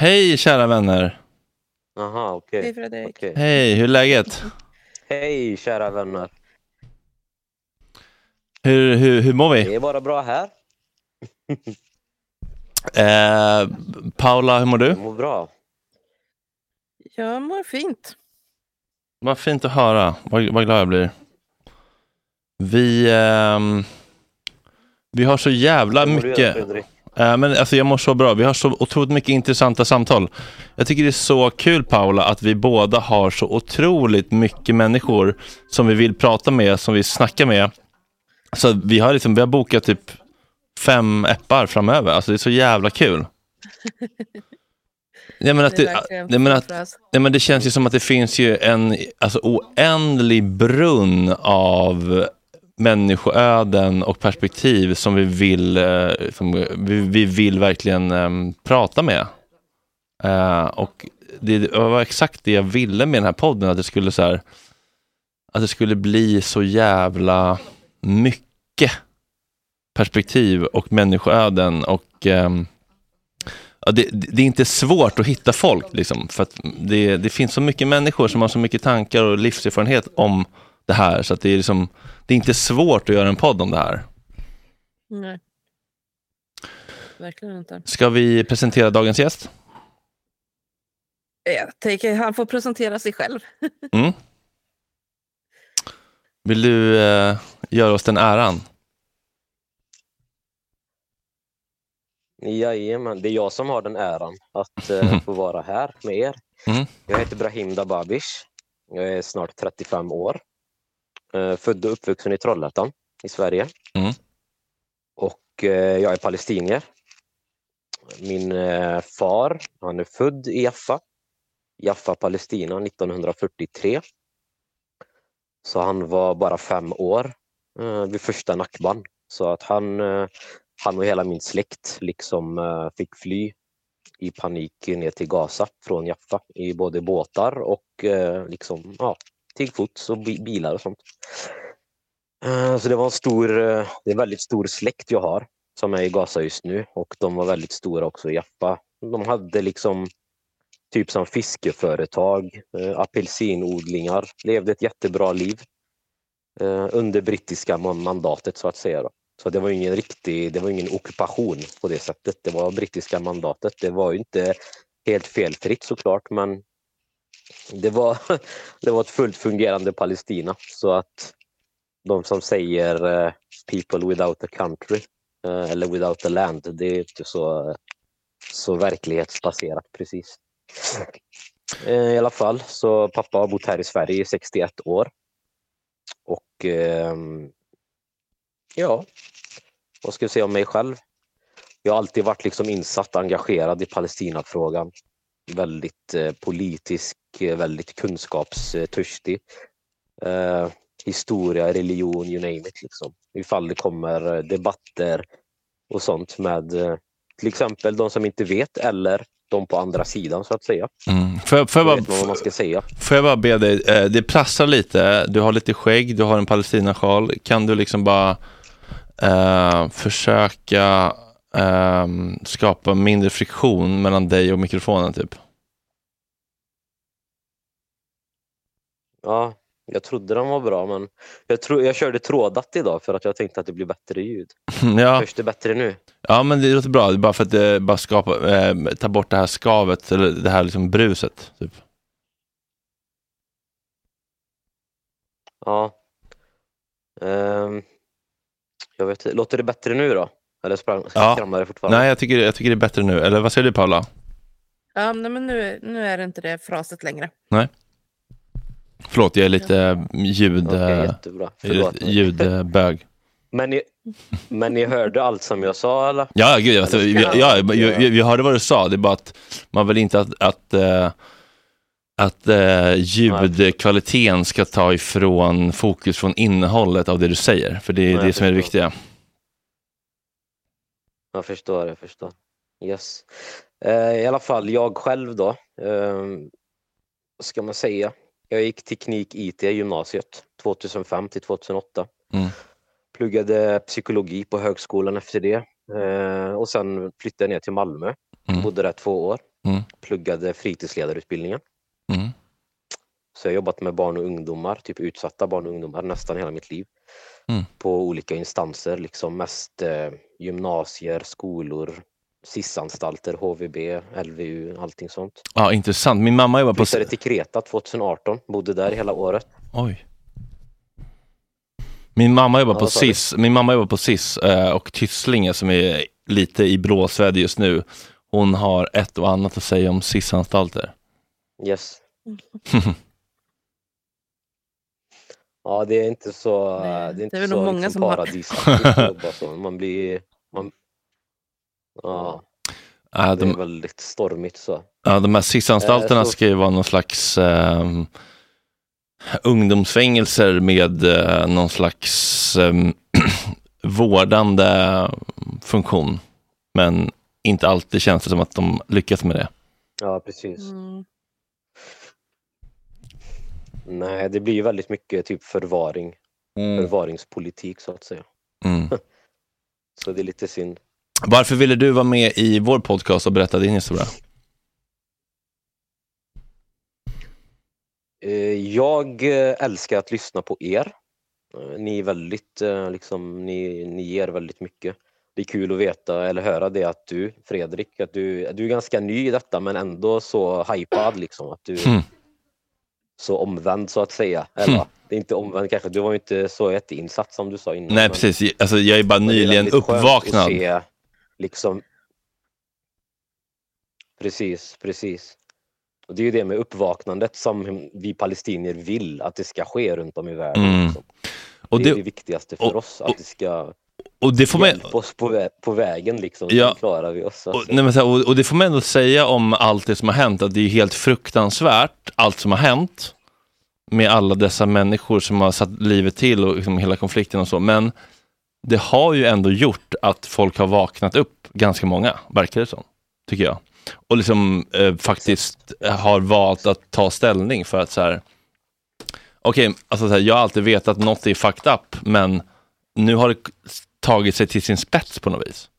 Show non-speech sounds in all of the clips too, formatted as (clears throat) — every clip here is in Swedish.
Hej kära vänner. Jaha, okej. Hej Fredrik. Okej. Hej, hur är läget? Hej kära vänner. Hur, hur, hur mår Det vi? är bara bra här. (laughs) Eh, Paula, hur mår du? Jag mår bra. Jag mår fint. Vad fint att höra. Vad, vad glad jag blir. Vi, ehm, vi har så jävla mycket. Eh, men alltså jag mår så bra. Vi har så otroligt mycket intressanta samtal. Jag tycker det är så kul Paula att vi båda har så otroligt mycket människor som vi vill prata med, som vi snackar med. Så vi har, liksom, vi har bokat typ fem appar framöver. Alltså det är så jävla kul. (laughs) Ja, men att Det nej, men att, nej, men det känns ju som att det finns ju en alltså, oändlig brunn av människoöden och perspektiv som vi vill, eh, som vi, vi vill verkligen ehm, prata med. Eh, och det var exakt det jag ville med den här podden, att det skulle så här, att det skulle bli så jävla mycket perspektiv och människoöden och ehm, ja, det, det det är inte svårt att hitta folk, liksom, för att det, det finns så mycket människor som har så mycket tankar och livserfarenhet om det här, så att det är, liksom, det är inte svårt att göra en podd om det här. Nej. Verkligen inte. Ska vi presentera dagens gäst? Jag tänker han får presentera sig själv. (laughs) Mm. Vill du eh, göra oss den äran? Jajamän, det är jag som har den äran att eh, (laughs) få vara här med er. Mm. Jag heter Brahim Dababish. Jag är snart 35 år. Eh, född och uppvuxen i Trollhättan i Sverige. Mm. Och eh, jag är palestinier. Min eh, far, han är född i Jaffa. Jaffa, Palestina 1943. Så han var bara fem år vid första Nakban. Så att han, han och hela min släkt liksom fick fly i panik ner till Gaza från Jaffa i både båtar och liksom, ja, till fots och bi- bilar och sånt. Eh, så det var en stor, eh, det är en väldigt stor släkt jag har som är i Gaza just nu och de var väldigt stora också i Jaffa. De hade liksom typ som fiskeföretag, eh, apelsinodlingar, levde ett jättebra liv under brittiska mandatet så att säga. Då. Så det var ingen riktig, det var ingen ockupation på det sättet. Det var brittiska mandatet. Det var ju inte helt felfritt såklart men det var, (laughs) det var ett fullt fungerande Palestina. Så att de som säger eh, people without a country eh, eller without a land, det är inte så, så verklighetsbaserat precis. Eh, I alla fall, så pappa har bott här i Sverige i 61 år. Och ehm, ja, vad ska jag säga om mig själv? Jag har alltid varit liksom insatt, engagerad i Palestinafrågan. Väldigt eh, politisk, eh, väldigt kunskapstörstig. Eh, historia, religion, you name it. Liksom. Ifall det kommer eh, debatter och sånt med till exempel de som inte vet eller de på andra sidan så att säga. Mm. Får, jag, får, jag man vad man bara, ska säga. får jag bara be dig, det prasslar lite, du har lite skägg, du har en palestinasjal, kan du liksom bara eh, försöka ehm, skapa mindre friktion mellan dig och mikrofonen typ? Ja, jag trodde den var bra men jag, tro, jag körde trådat idag för att jag tänkte att det blir bättre ljud. (laughs) ja. Hörs det bättre nu? ja, men det låter bra, det bara för att eh, bara skapa, eh, ta bort det här skavet, eller det här liksom bruset. Typ. Ja. Ehm, jag vet. Låter det bättre nu då? Eller sprang, Ja. skramlar det fortfarande? Nej, jag tycker, jag tycker det är bättre nu, eller vad säger du Paula? Ja, nej, men nu, nu är det inte det fraset längre. Förlåt, jag är lite ljud. Förlåt. ljudbög. (laughs) Men ni, men ni hörde allt som jag sa eller? Ja, gud, alltså, vi, ja, jag- vi, vi, hörde vad du sa, det är bara att man vill inte att, att, eh, att eh, ljudkvaliteten ska ta ifrån fokus från innehållet av det du säger, för det är Nej, det som är det viktiga. Jag förstår, jag förstår. Yes. Eh, I alla fall, jag själv då. Eh, vad ska man säga? Jag gick teknik IT i gymnasiet 2005 till 2008. Mm. Pluggade psykologi på högskolan efter det. Eh, och sen flyttade jag ner till Malmö. Mm. Bodde där två år. Mm. Pluggade fritidsledarutbildningen. Mm. Så jag har jobbat med barn och ungdomar, typ utsatta barn och ungdomar nästan hela mitt liv. Mm. På olika instanser, liksom mest eh, gymnasier, skolor, SIS-anstalter, HVB, LVU, allting sånt. Ja, intressant. Min mamma jobbar på... Flyttade till Kreta 2018, bodde där hela året. Oj. Min mamma jobbar Ja, på? SIS, min mamma jobbar på SIS eh, och Tysslinge som är lite i blåsväder just nu. Hon har ett och annat att säga om SIS-anstalter. Yes. (laughs) Ja, det är inte så, Nej, det är inte det är så nog många liksom som har- paradisaktigt så. Man blir, man, ja. Ja, Det är de, väldigt stormigt så. ja, de här SIS-anstalterna Eh, så- ska ju vara någon slags eh, ungdomsfängelser med eh, någon slags eh, (clears throat) vårdande funktion. Men inte alltid känns det som att de lyckas med det. Ja, precis. Mm. Nej, det blir ju väldigt mycket typ förvaring, förvaringspolitik så att säga. Mm. (laughs) Så det är lite synd. Varför ville du vara med i vår podcast och berätta din historia? Eh, Jag eh, älskar att lyssna på er. Eh, Ni är väldigt, liksom, ni, ni ger väldigt mycket. Det är kul att veta eller höra det att du, Fredrik, att du, du är ganska ny i detta men ändå så hypad liksom. Att du Mm. Så omvänd så att säga. Eller Mm. det är inte omvänd kanske, du var ju inte så jätteinsatt som du sa innan. Nej, precis. Alltså, jag är bara det är nyligen skönt uppvaknad. Se, liksom... Precis, precis. Och det är ju det med uppvaknandet som vi palestinier vill att det ska ske runt om i världen. Mm. liksom. Och det är det, det viktigaste för och- oss, att det ska och det får man, oss på, vä- på vägen liksom. Ja. Klarar vi oss. och, Alltså. nej, men och, och det får man ändå säga om allt det som har hänt, att det är helt fruktansvärt, allt som har hänt med alla dessa människor som har satt livet till och liksom hela konflikten och så. Men det har ju ändå gjort att folk har vaknat upp, ganska många, verkar det som, tycker jag. Och liksom eh, faktiskt har valt att ta ställning för att så här, okej, alltså så här, jag har alltid vetat att något är fucked up, men nu har det tagit sig till sin spets på något vis.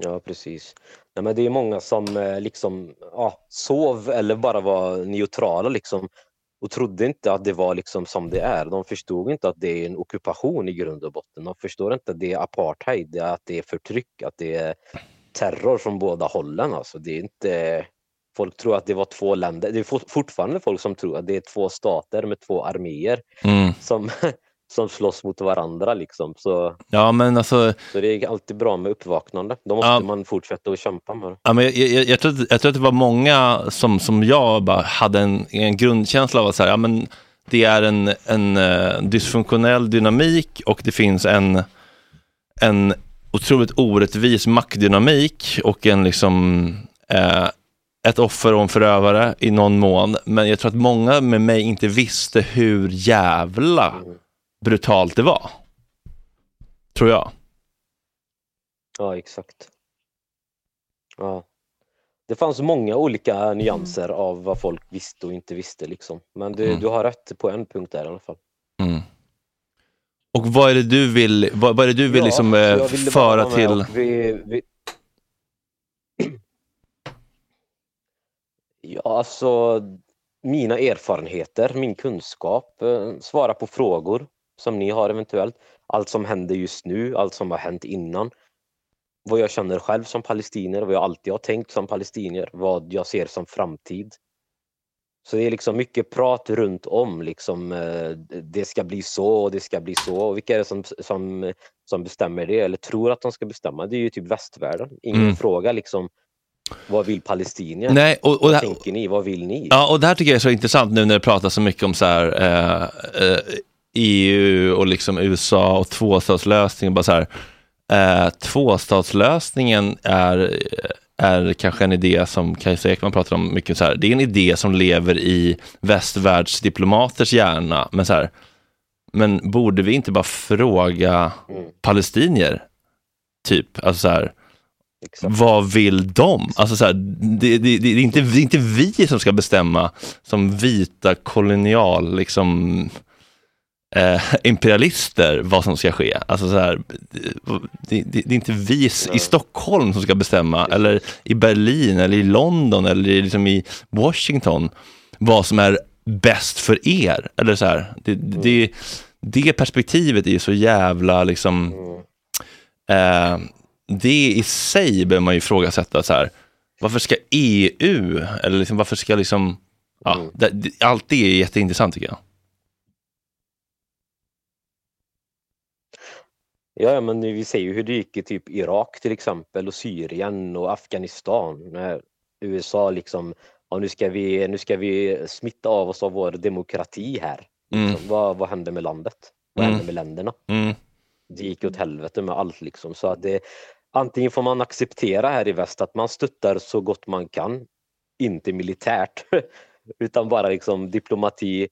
Ja, precis. Nej, men det är många som eh, liksom ja, sov eller bara var neutrala liksom och trodde inte att det var liksom som det är. De förstod inte att det är en ockupation i grund och botten. De förstår inte att det är apartheid, att det är förtryck, att det är terror från båda hållen. Alltså, det är inte... Folk tror att det var två länder. Det är for- fortfarande folk som tror att det är två stater med två arméer Mm. som, (laughs) som slåss mot varandra. Liksom. Så, Ja, men alltså, så det är alltid bra med uppvaknande. Då måste Ja. man fortsätta att kämpa med ja, men jag, jag, jag, tror att, jag tror att det var många som, som jag bara hade en, en grundkänsla av att så här, ja, men det är en, en eh, dysfunktionell dynamik och det finns en, en otroligt orättvis maktdynamik och en liksom eh, ett offer och en förövare i någon mån. Men jag tror att många med mig inte visste hur jävla brutalt det var. Tror jag. Ja, exakt. Ja. Det fanns många olika nyanser av vad folk visste och inte visste. Liksom. Men du, Mm. du har rätt på en punkt där i alla fall. Mm. Och vad är det du vill, vad, vad är det du vill Ja, liksom, eh, föra till? Vi, vi... (clears throat) Ja, alltså mina erfarenheter, min kunskap, eh, svara på frågor som ni har eventuellt. Allt som händer just nu, allt som har hänt innan. Vad jag känner själv som palestinier, vad jag alltid har tänkt som palestinier, vad jag ser som framtid. Så det är liksom mycket prat runt om liksom eh, det ska bli så och det ska bli så. Och vilka är det som, som, som bestämmer det eller tror att de ska bestämma? Det är ju typ västvärlden. Ingen Mm. frågar liksom vad vill palestinier? Nej, och, och, vad här, tänker ni? Vad vill ni? ja, och det här tycker jag är så intressant nu när det pratas så mycket om så här, eh, eh, EU och liksom USA och tvåstatslösning. Bara så här, eh, tvåstatslösningen är, är kanske en idé som Kajsa Ekman pratar om mycket. Så här, det är en idé som lever i västvärldsdiplomaters hjärna. Men, så här, men borde vi inte bara fråga Mm, palestinier? Typ, alltså så här, exakt. vad vill de? Alltså så här, det, det, det, är inte, det är inte vi som ska bestämma som vita kolonial liksom, eh, imperialister vad som ska ske. Alltså så här, det, det, det är inte vi i. Stockholm som ska bestämma, eller i Berlin, eller i London, eller i- liksom i Washington vad som är bäst för er. Eller så här, det, det, det perspektivet är ju så jävla liksom Mm. Eh, det i sig behöver man ju ifrågasätta så här. Varför ska EU, eller liksom, varför ska liksom, ja, Mm. allt det är jätteintressant tycker jag. Ja, men vi ser ju hur det gick i typ Irak till exempel och Syrien och Afghanistan. När USA liksom, ja, nu, ska vi, nu ska vi smitta av oss av vår demokrati här. Mm. Liksom, vad, vad händer med landet? Vad Mm. händer med länderna? Mm. det gick åt helvete med allt liksom. Så att det, antingen får man acceptera här i väst att man stöttar så gott man kan, inte militärt, (laughs) utan bara liksom diplomati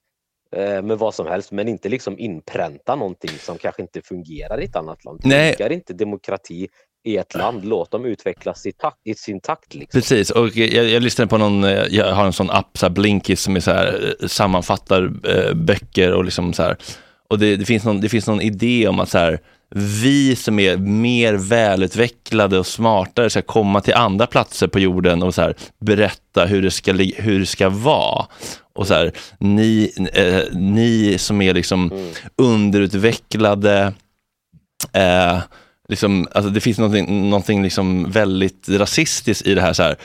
med vad som helst, men inte liksom inpränta någonting som kanske inte fungerar i ett annat land. Nej. Funkar inte demokrati i ett land, låt dem utvecklas i, takt, i sin takt. Liksom. Precis, och jag, jag lyssnade på någon, eh, jag har en sån app, så här Blinkist, som är så här, eh, sammanfattar eh, böcker och liksom så här. Och det, det, finns någon, det finns någon idé om att så här, vi som är mer välutvecklade och smartare ska komma till andra platser på jorden och så här, berätta hur det ska, hur det ska vara. Och så här, ni, eh, ni som är liksom Mm. underutvecklade, eh, liksom, alltså det finns någonting, någonting liksom väldigt rasistiskt i det här. Så här.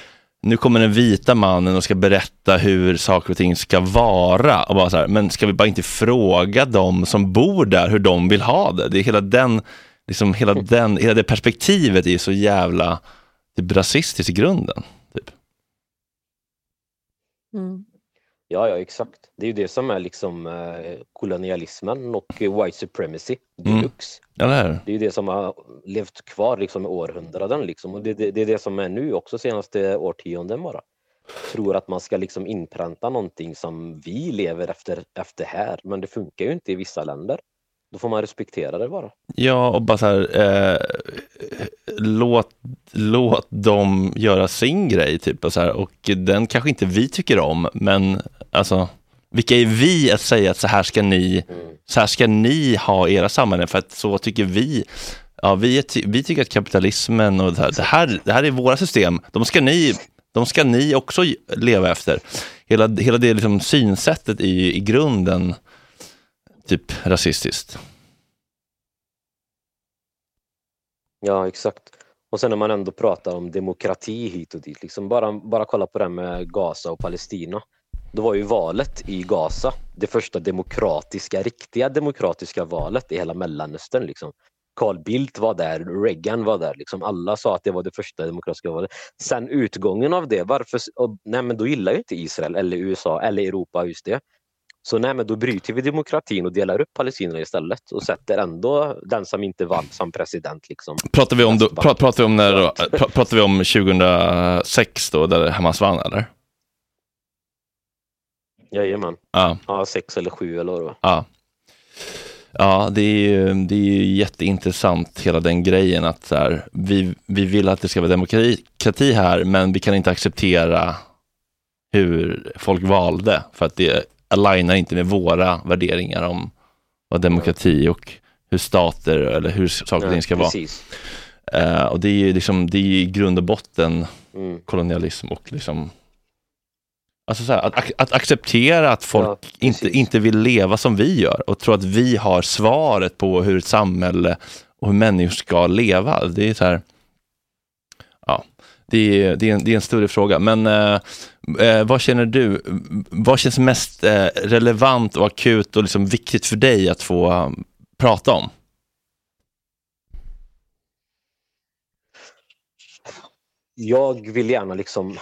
Nu kommer den vita mannen och ska berätta hur saker och ting ska vara. Och bara så här, men ska vi bara inte fråga dem som bor där hur de vill ha det? Det är hela den, liksom hela (laughs) den, hela det perspektivet är så jävla typ, rasistiskt i grunden. Typ. Mm. Ja, ja, exakt. Det är ju det som är liksom eh, kolonialismen och white supremacy Mm. deluxe. Eller hur? Det är ju det som har levt kvar liksom i århundraden liksom. Och det, det, det är det som är nu också senaste årtionden bara. Tror att man ska liksom inpränta någonting som vi lever efter, efter här, men det funkar ju inte i vissa länder. Då får man respektera det bara. Ja, och bara så här, eh, låt, låt dem göra sin grej, typ. Och, så här, och den kanske inte vi tycker om, men alltså, vilka är vi att säga att så här ska ni, så här ska ni ha era samhällen, för att så tycker vi. Ja, vi, är vi tycker att kapitalismen och det här, det här, det här är våra system, de ska ni, de ska ni också leva efter. Hela, hela det liksom synsättet är ju i grunden typ rasistiskt. Ja, exakt. Och sen när man ändå pratar om demokrati hit och dit, liksom bara, bara kolla på det här med Gaza och Palestina. Då var ju valet i Gaza det första demokratiska, riktiga demokratiska valet i hela Mellanöstern. Liksom. Carl Bildt var där, Reagan var där, liksom. alla sa att det var det första demokratiska valet. Sen utgången av det, varför, och, nej men då gillar ju inte Israel eller USA eller Europa just det. Så nej men då bryter vi demokratin och delar upp palestinierna istället och sätter ändå den som inte vann som president. Liksom. Pratar vi om, då, pratar vi om, när, pratar vi om 2006 då, där Hamas vann eller? Jajamän. Ja, Ja, sex eller sju eller vad ja. Ja, det är ju, det är ju jätteintressant hela den grejen att så här, vi, vi vill att det ska vara demokrati här, men vi kan inte acceptera hur folk valde för att det alignar inte med våra värderingar om vad demokrati och hur stater eller hur saker och ting ska vara. Eh, och det är ju liksom, det är ju i grund och botten Mm. kolonialism och liksom Alltså så här, att, att acceptera att folk Ja, inte, inte vill leva som vi gör och tro att vi har svaret på hur ett samhälle och hur människor ska leva. Det är så här, ja, det är, det är, en, det är en större fråga. Men eh, eh, vad känner du, vad känns mest eh, relevant och akut och liksom viktigt för dig att få eh, prata om? Jag vill gärna liksom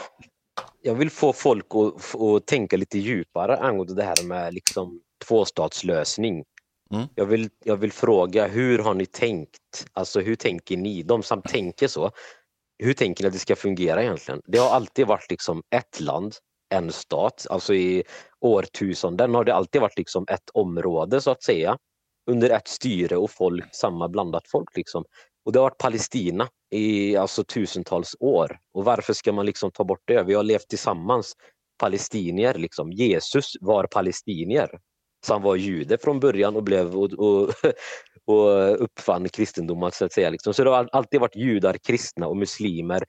jag vill få folk att, att tänka lite djupare angående det här med liksom tvåstatslösning. Mm. Jag, vill, jag vill fråga, hur har ni tänkt? Alltså hur tänker ni? De som tänker så, hur tänker ni att det ska fungera egentligen? Det har alltid varit liksom ett land, en stat. Alltså i årtusenden har det alltid varit liksom ett område så att säga. Under ett styre och folk, samma blandat folk liksom. Och det har varit Palestina i alltså tusentals år. Och varför ska man liksom ta bort det? Vi har levt tillsammans, palestinier liksom. Jesus var palestinier. Så han var jude från början och blev och, och, (laughs) och uppfann kristendomen så att säga. Liksom. Så det har alltid varit judar, kristna och muslimer.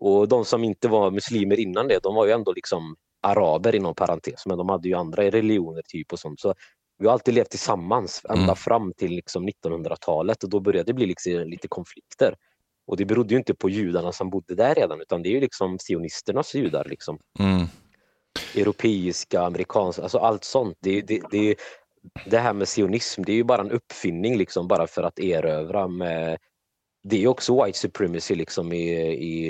Och de som inte var muslimer innan det, de var ju ändå liksom araber inom parentes, men de hade ju andra religioner typ och sånt. Så vi har alltid levt tillsammans ända Mm. fram till liksom 1900-talet och då började det bli liksom lite konflikter. Och det berodde ju inte på judarna som bodde där redan utan det är ju liksom sionisternas judar. Liksom. Mm. Europeiska, amerikanska, alltså allt sånt. Det, det, det, det här med sionism, det är ju bara en uppfinning liksom bara för att erövra med det är också white supremacy liksom i,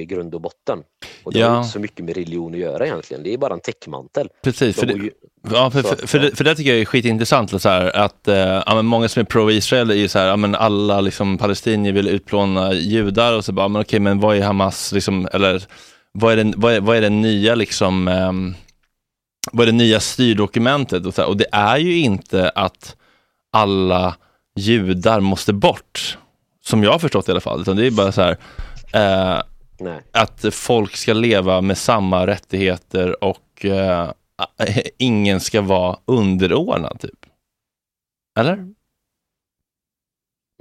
i grund och botten. Och det Ja. har inte så mycket med religion att göra egentligen, det är bara en täckmantel. Precis, för De det, ju- ja, för, för, att, för, det, för det tycker jag är skitintressant. Så här, att, eh, ja, många som är pro-Israel är ju så här, ja, men alla liksom, palestinier vill utplåna judar och så bara, men okej, men vad är Hamas, liksom, eller vad är, den, vad, är, vad är den nya liksom, ehm, vad är det nya styrdokumentet? Och, så här, och det är ju inte att alla judar måste bort, som jag har förstått i alla fall, utan det är bara så här, eh, att folk ska leva med samma rättigheter och eh, ingen ska vara underordnad typ. Eller?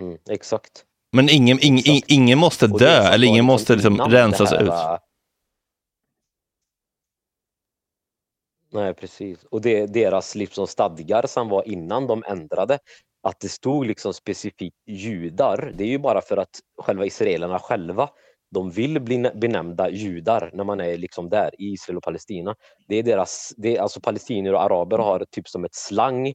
Mm, exakt. Men ingen, ing, ing, ingen måste dö eller ingen måste liksom rensas ut. Nej, precis. Och det, deras liksom stadgar som var innan de ändrade, att det stod liksom specifikt judar, det är ju bara för att själva israelerna själva, de vill bli benämnda judar när man är liksom där i Israel och Palestina. Det är deras, det är, alltså palestinier och araber har typ som ett slang.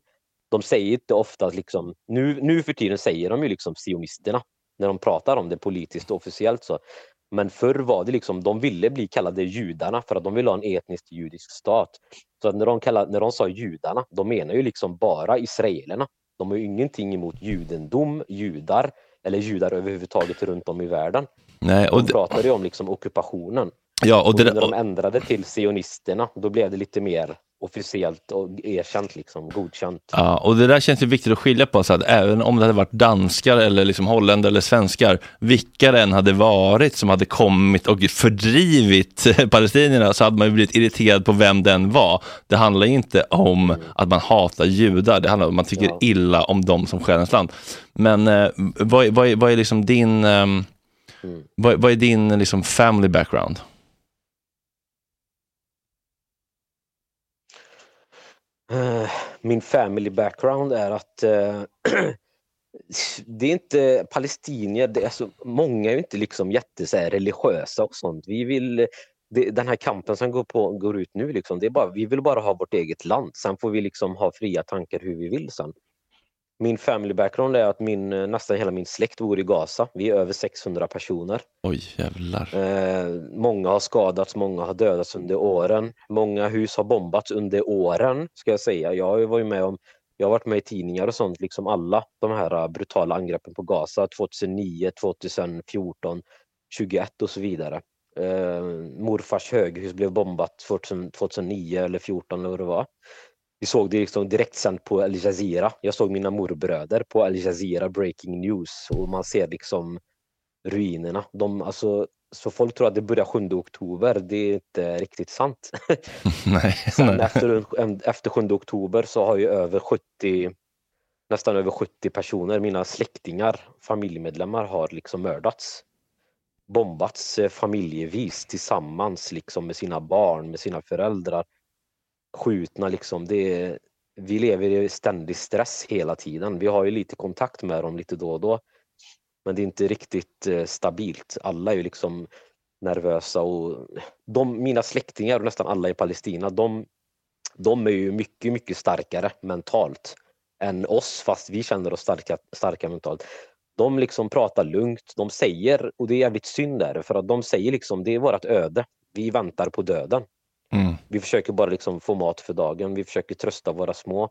De säger inte ofta liksom, nu, nu för tiden säger de ju liksom sionisterna när de pratar om det politiskt och officiellt så. Men förr var det liksom, de ville bli kallade judarna för att de ville ha en etnisk judisk stat. Så att när de, kallade, när de sa judarna, de menar ju liksom bara israelerna. De har ju ingenting emot judendom, judar eller judar överhuvudtaget runt om i världen. Nej, och De pratade ju om liksom ockupationen. ja, och Och det, när de ändrade till sionisterna, då blev det lite mer officiellt och erkänt, liksom, godkänt. ja, och det där känns ju viktigt att skilja på, så att även om det hade varit danskar eller liksom holländare eller svenskar, vilka det än hade varit som hade kommit och fördrivit (laughs) palestinierna så hade man ju blivit irriterad på vem den var. Det handlar inte om att man hatar judar, det handlar om att man tycker Mm. Ja. illa om dem som stjäl ens land. Men eh, vad, är- vad, är- vad är liksom din, ehm, Mm. vad, vad är din liksom family background? Eh, Min family background är att eh, (clears throat) det är inte palestinier, det är så, många är inte liksom jätte så här, religiösa och sånt. Vi vill, det, den här kampen som går, på, går ut nu, liksom, det är bara, vi vill bara ha vårt eget land. Sen får vi liksom ha fria tankar hur vi vill sen. Min family background är att min, eh, nästan hela min släkt bor i Gaza. Vi är över 600 personer. Oj, jävlar. Eh, många har skadats, många har dödats under åren. Många hus har bombats under åren, ska jag säga. Jag har ju varit med om, jag har varit med i tidningar och sånt, liksom alla de här eh, brutala angreppen på Gaza 2009, 2014, 21 och så vidare. Eh, morfars höghus blev bombat 2000, 2009 eller 2014 eller vad det var. Vi såg det liksom direktsänt på Al Jazeera. Jag såg mina morbröder på Al Jazeera Breaking News och man ser liksom ruinerna. De, alltså, så folk tror att det börjar 7 oktober, det är inte riktigt sant. (laughs) Nej. (laughs) Nej. efter, efter 7 oktober så har ju över 70, nästan över 70 personer, mina släktingar, familjemedlemmar har liksom mördats. Bombats eh, familjevis tillsammans liksom med sina barn, med sina föräldrar. Skjutna liksom. Det är, vi lever i ständig stress hela tiden. Vi har ju lite kontakt med dem lite då och då. Men det är inte riktigt eh, stabilt. Alla är ju liksom nervösa och de, mina släktingar och nästan alla i Palestina, de, de är ju mycket, mycket starkare mentalt än oss, fast vi känner oss starka, starka mentalt. De liksom pratar lugnt, de säger, och det är jävligt synd där, för att de säger liksom det är vårt öde. Vi väntar på döden. Mm. Vi försöker bara liksom få mat för dagen, vi försöker trösta våra små,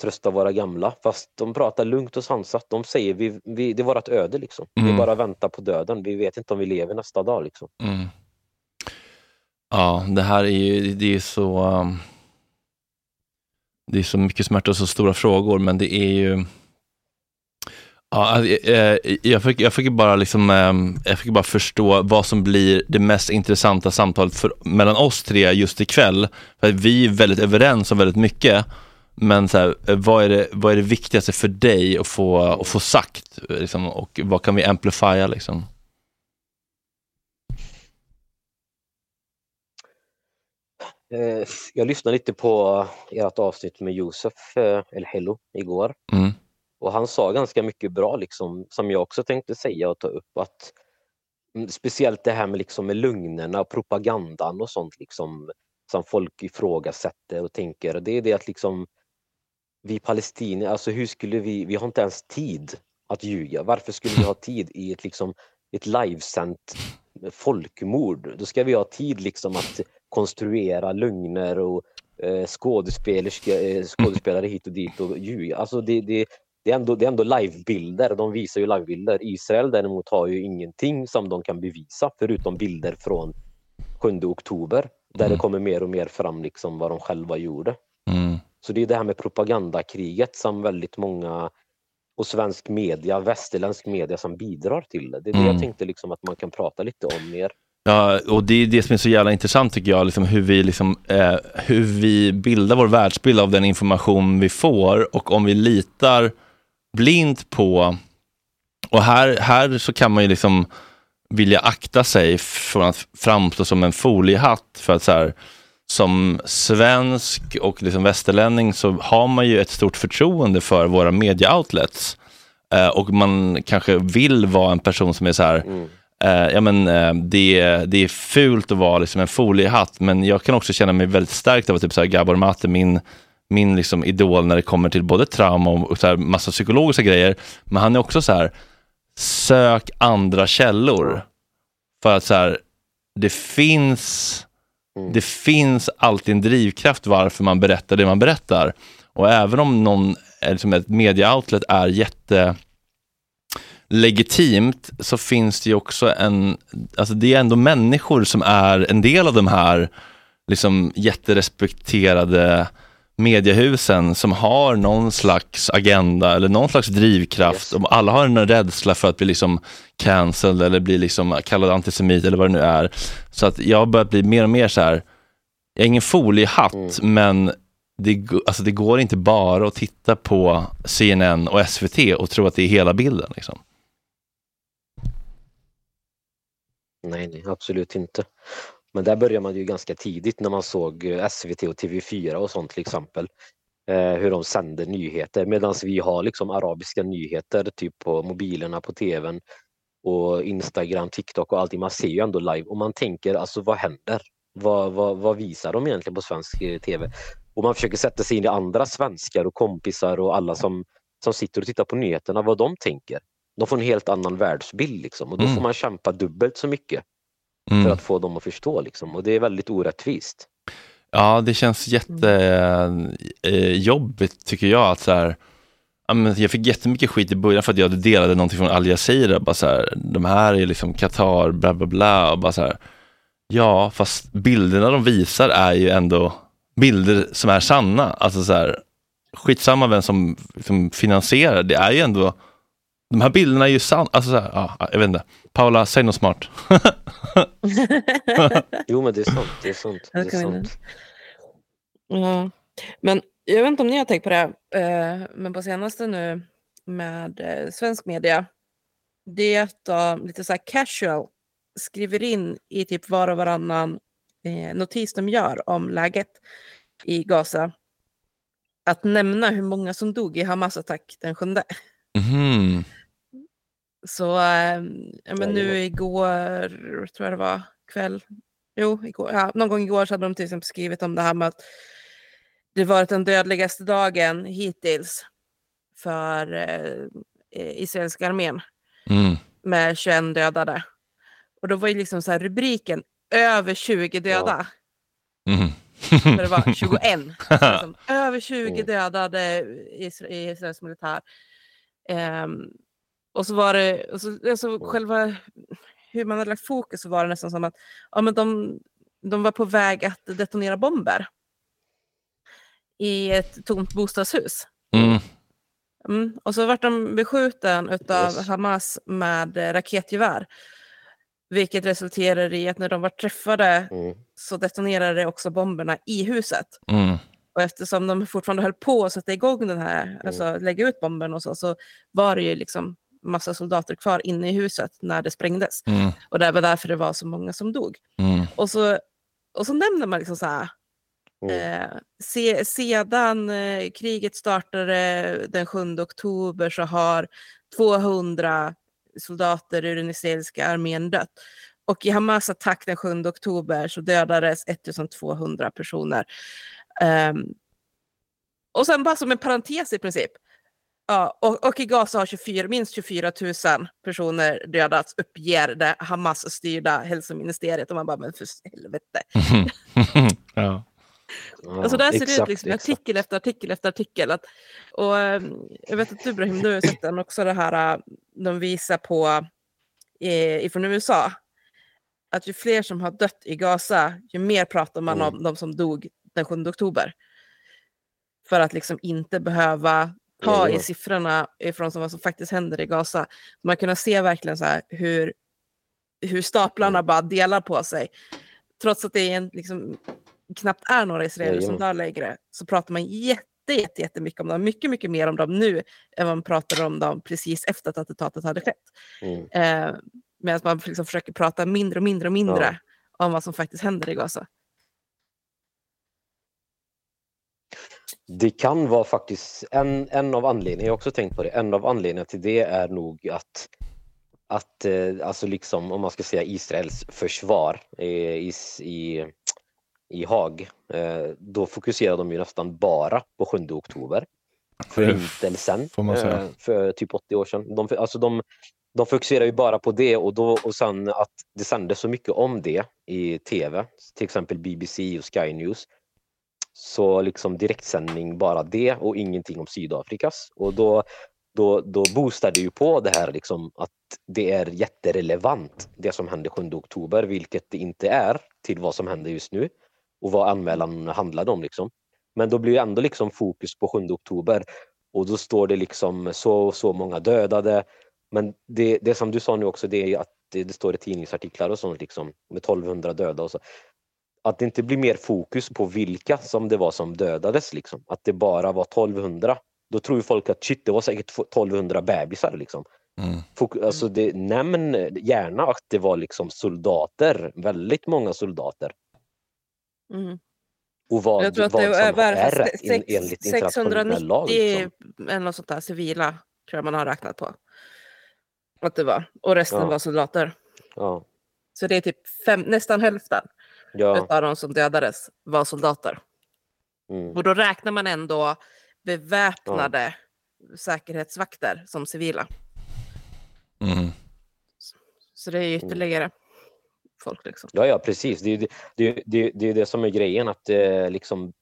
trösta våra gamla, fast de pratar lugnt och sansat. De säger vi, vi, det är vårt öde liksom. Vi Mm. bara väntar på döden, vi vet inte om vi lever nästa dag liksom. Mm. Ja, det här är ju, det är så, um, det är så mycket smärta och så stora frågor, men det är ju, ja, eh, jag fick, jag fick bara liksom, eh, jag fick bara förstå vad som blir det mest intressanta samtalet för, mellan oss tre just ikväll. För att vi är väldigt överens om väldigt mycket, men så här, eh, vad, är det, vad är det viktigaste för dig att få, att få sagt? Liksom, och vad kan vi amplifiera liksom? Eh, Jag lyssnade lite på ert avsnitt med Josef eh, El Hello igår Mm. Och han sa ganska mycket bra liksom, som jag också tänkte säga och ta upp att mm, speciellt det här med, liksom, med lögnerna och propagandan och sånt liksom, som folk ifrågasätter och tänker. Det är det att liksom vi palestinier, alltså hur skulle vi, vi har inte ens tid att ljuga. Varför skulle vi ha (laughs) tid i ett, liksom, ett livesänt folkmord? Då ska vi ha tid liksom att konstruera lögner och eh, skådespelerska, eh, skådespelare hit och dit och ljuga. Alltså det, det, det är ändå, det är ändå livebilder, de visar ju livebilder. Israel däremot har ju ingenting som de kan bevisa förutom bilder från 7 oktober där det kommer mer och mer fram liksom vad de själva gjorde. Mm. Så det är det här med propagandakriget som väldigt många och svensk media, västerländsk media som bidrar till det. Det är det Mm. jag tänkte liksom att man kan prata lite om mer. Ja, och det är det som är så jävla intressant tycker jag, liksom hur, vi liksom, eh, hur vi bildar vår världsbild av den information vi får och om vi litar blint på, och här, här så kan man ju liksom vilja akta sig från att framstå som en foliehatt för att så här, som svensk och liksom västerlänning så har man ju ett stort förtroende för våra media-outlets. Eh, och man kanske vill vara en person som är så här, Mm. Eh, ja, men, eh, det, är- det är fult att vara liksom en foliehatt, men jag kan också känna mig väldigt stärkt av att typ, så här, Gabor Mate, min, min liksom, idol när det kommer till både trauma och, så här, massa psykologiska grejer. Men han är också så här, sök andra källor. För att så här, det finns Mm. det finns alltid en drivkraft varför man berättar det man berättar. Och även om någon, eh, liksom ett media-outlet är jätte legitimt så finns det ju också en, alltså det är ändå människor som är en del av de här liksom jätterespekterade mediehusen som har någon slags agenda eller någon slags drivkraft. Yes. Och alla har en rädsla för att bli liksom cancelled eller bli liksom kallad antisemit eller vad det nu är. Så att jag har börjat bli mer och mer så här, jag är ingen foliehatt Mm. men det, alltså det går inte bara att titta på CNN och SVT och tro att det är hela bilden. Liksom. Nej, nej, absolut inte. Men där börjar man ju ganska tidigt när man såg eh, SVT och TV4 och sånt till exempel. Eh, hur de sänder nyheter medan vi har liksom arabiska nyheter typ på mobilerna, på tvn och Instagram, TikTok och allting. Man ser ju ändå live och man tänker alltså vad händer? Vad, vad, vad visar de egentligen på svensk eh, TV? Och man försöker sätta sig in i andra svenskar och kompisar och alla som, som sitter och tittar på nyheterna, vad de tänker. De får en helt annan världsbild liksom och då Mm. får man kämpa dubbelt så mycket Mm. för att få dem att förstå liksom. och det är väldigt orättvist. Ja, det känns jättejobbigt tycker jag. att så här, jag fick jättemycket skit i början för att jag delade någonting från Al Jazeera. Bara så här, de här är liksom Qatar, bla bla bla. Och bara så här, ja, fast bilderna de visar är ju ändå bilder som är sanna. Alltså så här, skitsamma vem som, som finansierar, det är ju ändå de här bilderna är ju sanna. Alltså så här, ja, jag vet inte. Paula, säg något smart. (laughs) Jo men det är sant. Det är sant. Det är sant. Ja. Men jag vet inte om ni har tänkt på det, eh, men på senaste nu med eh, svensk media, det är att de lite så här casual skriver in i typ var och varannan eh, notis de gör om läget i Gaza, att nämna hur många som dog i Hamas attack den sjunde. Mhm. Så eh, ja, men nu igår, tror jag det var, kväll, jo, igår, ja, någon gång igår så hade de till exempel skrivit om det här med att det varit den dödligaste dagen hittills för eh, israeliska armén Mm. med 21 dödade. Och då var ju liksom så här rubriken över 20 döda. Mhm. För det var 21. (laughs) liksom, över 20 Mm. dödade i Isra- i Israels militär. Ehm, och så var det, och så, alltså själva hur man hade lagt fokus så var det nästan som att ja, men de, de var på väg att detonera bomber i ett tomt bostadshus. Mm. Mm. Och så vart de beskjuten utav Yes. Hamas med raketgevär. Vilket resulterar i att när de var träffade Mm. så detonerade också bomberna i huset. Mm. Och eftersom de fortfarande höll på att sätta igång den här, alltså lägga ut bomben och så, så var det ju liksom massa soldater kvar inne i huset när det sprängdes. Mm. Och det var därför det var så många som dog. Mm. Och så, och så nämner man liksom så här, Mm. eh, se, sedan eh, kriget startade den 7 oktober så har 200 soldater ur den israeliska armén dött. Och i Hamas attack den 7 oktober så dödades 1200 personer. Ehm, och sen bara som en parentes i princip. Ja, och, och i Gaza har 24, minst 24 000 personer dödats, uppger det Hamas-styrda hälsoministeriet. Och man bara, men för helvete. (laughs) ja. alltså där ser det exakt, ut liksom, exakt. artikel efter artikel efter artikel. Att, och, ehm, jag vet att du Brahim, du har sett den också, det här äh, de visar på eh, ifrån USA. Att ju fler som har dött i Gaza, ju mer pratar man Mm. om de som dog den 7 oktober. För att liksom inte behöva Ja. i siffrorna ifrån som vad som faktiskt händer i Gaza. Man kan se verkligen så hur, hur staplarna Mm. bara delar på sig. Trots att det är en, liksom, knappt är några israeler som dör längre så pratar man jätte, jätte, jättemycket om dem. Mycket, mycket mer om dem nu än man pratade om dem precis efter att attentatet hade skett. Mm. Eh, Medan man liksom försöker prata mindre och mindre och mindre om vad som faktiskt händer i Gaza. Det kan vara faktiskt en, en av anledningarna, jag har också tänkt på det, en av anledningarna till det är nog att, att eh, alltså liksom om man ska säga Israels försvar i, i, i Haag, eh, då fokuserar de ju nästan bara på 7 oktober. Förintelsen eh, för typ 80 år sedan. De, alltså de, de fokuserar ju bara på det och, då, och sen att det sändes så mycket om det i tv, till exempel BBC och Sky News. Så liksom direktsändning bara det och ingenting om Sydafrikas. Och då, då, då boostar det ju på det här liksom att det är jätterelevant det som hände 7 oktober, vilket det inte är till vad som händer just nu och vad anmälan handlade om. Liksom. Men då blir det ändå liksom fokus på 7 oktober och då står det liksom så så många dödade. Men det, det som du sa nu också, det är ju att det, det står i tidningsartiklar och sånt liksom med 1200 döda och så. Att det inte blir mer fokus på vilka som det var som dödades liksom. Att det bara var 1200. Då tror ju folk att shit, det var säkert 1200 bebisar liksom. Mm. Fok- alltså det, nämn gärna att det var liksom soldater, väldigt många soldater. Mm. Och vad, jag tror att vad det som är, vad är rätt in, sex- enligt internationell lag. 690 Liksom. eller något sånt där civila tror jag man har räknat på. Att det var. Och resten Ja. var soldater. Ja, Så det är typ fem, nästan hälften ja, av de som dödades var soldater. mm, Och då räknar man ändå beväpnade säkerhetsvakter som civila. Mm. Så det är ju ytterligare folk liksom. ja, ja precis. Det är ju det, det, det, det, det som är grejen att eh, liksom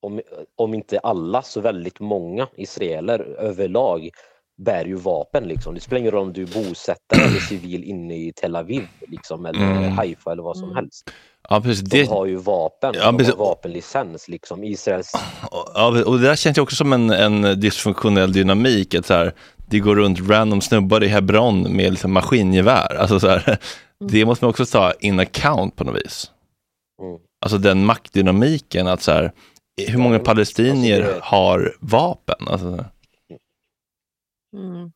om, om inte alla så väldigt många israeler överlag bär ju vapen liksom. Det spelar ingen roll om du är bosättare eller (clears throat) civil inne i Tel Aviv liksom, eller Mm. Haifa eller vad som Mm. helst. Ja, precis. De Det, har ju vapen, Ja, de precis. har vapenlicens liksom. Israels ja, och det där känns ju också som en, en dysfunktionell dynamik. Att så här, det går runt random snubbar i Hebron med liksom maskingevär. Alltså så här, det måste man också ta in account på något vis. Mm. Alltså den maktdynamiken att så här, hur många Ja, palestinier alltså det- har vapen? Alltså, Mm.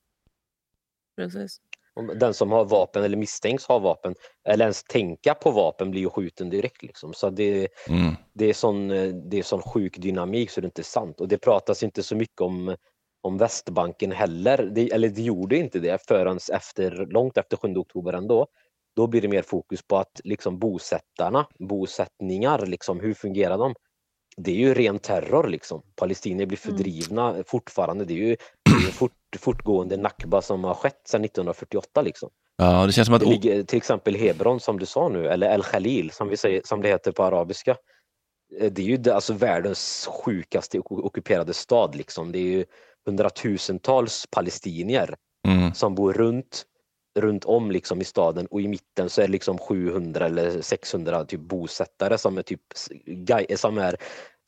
Precis. Om Den som har vapen eller misstänks ha vapen eller ens tänka på vapen blir ju skjuten direkt. Liksom. Så det, mm, det, är sån, det är sån sjuk dynamik så det är inte sant. Och det pratas inte så mycket om, om Västbanken heller. Det, eller det gjorde inte det förrän efter, långt efter 7 oktober ändå. Då blir det mer fokus på att liksom bosättarna, bosättningar, liksom, hur fungerar de? Det är ju ren terror liksom. Palestinier blir Mm. fördrivna fortfarande. Det är ju en fort, fortgående nakba som har skett sedan 1948 liksom. ja, det känns som att Det ligger, till exempel Hebron som du sa nu, eller El Khalil som, vi säger, som det heter på arabiska. Eh, Det är ju det, alltså världens sjukaste ockuperade stad. Liksom. Det är ju hundratusentals palestinier mm, som bor runt, runt om liksom i staden och i mitten så är det liksom 700 eller 600 typ bosättare som är typ guy- som är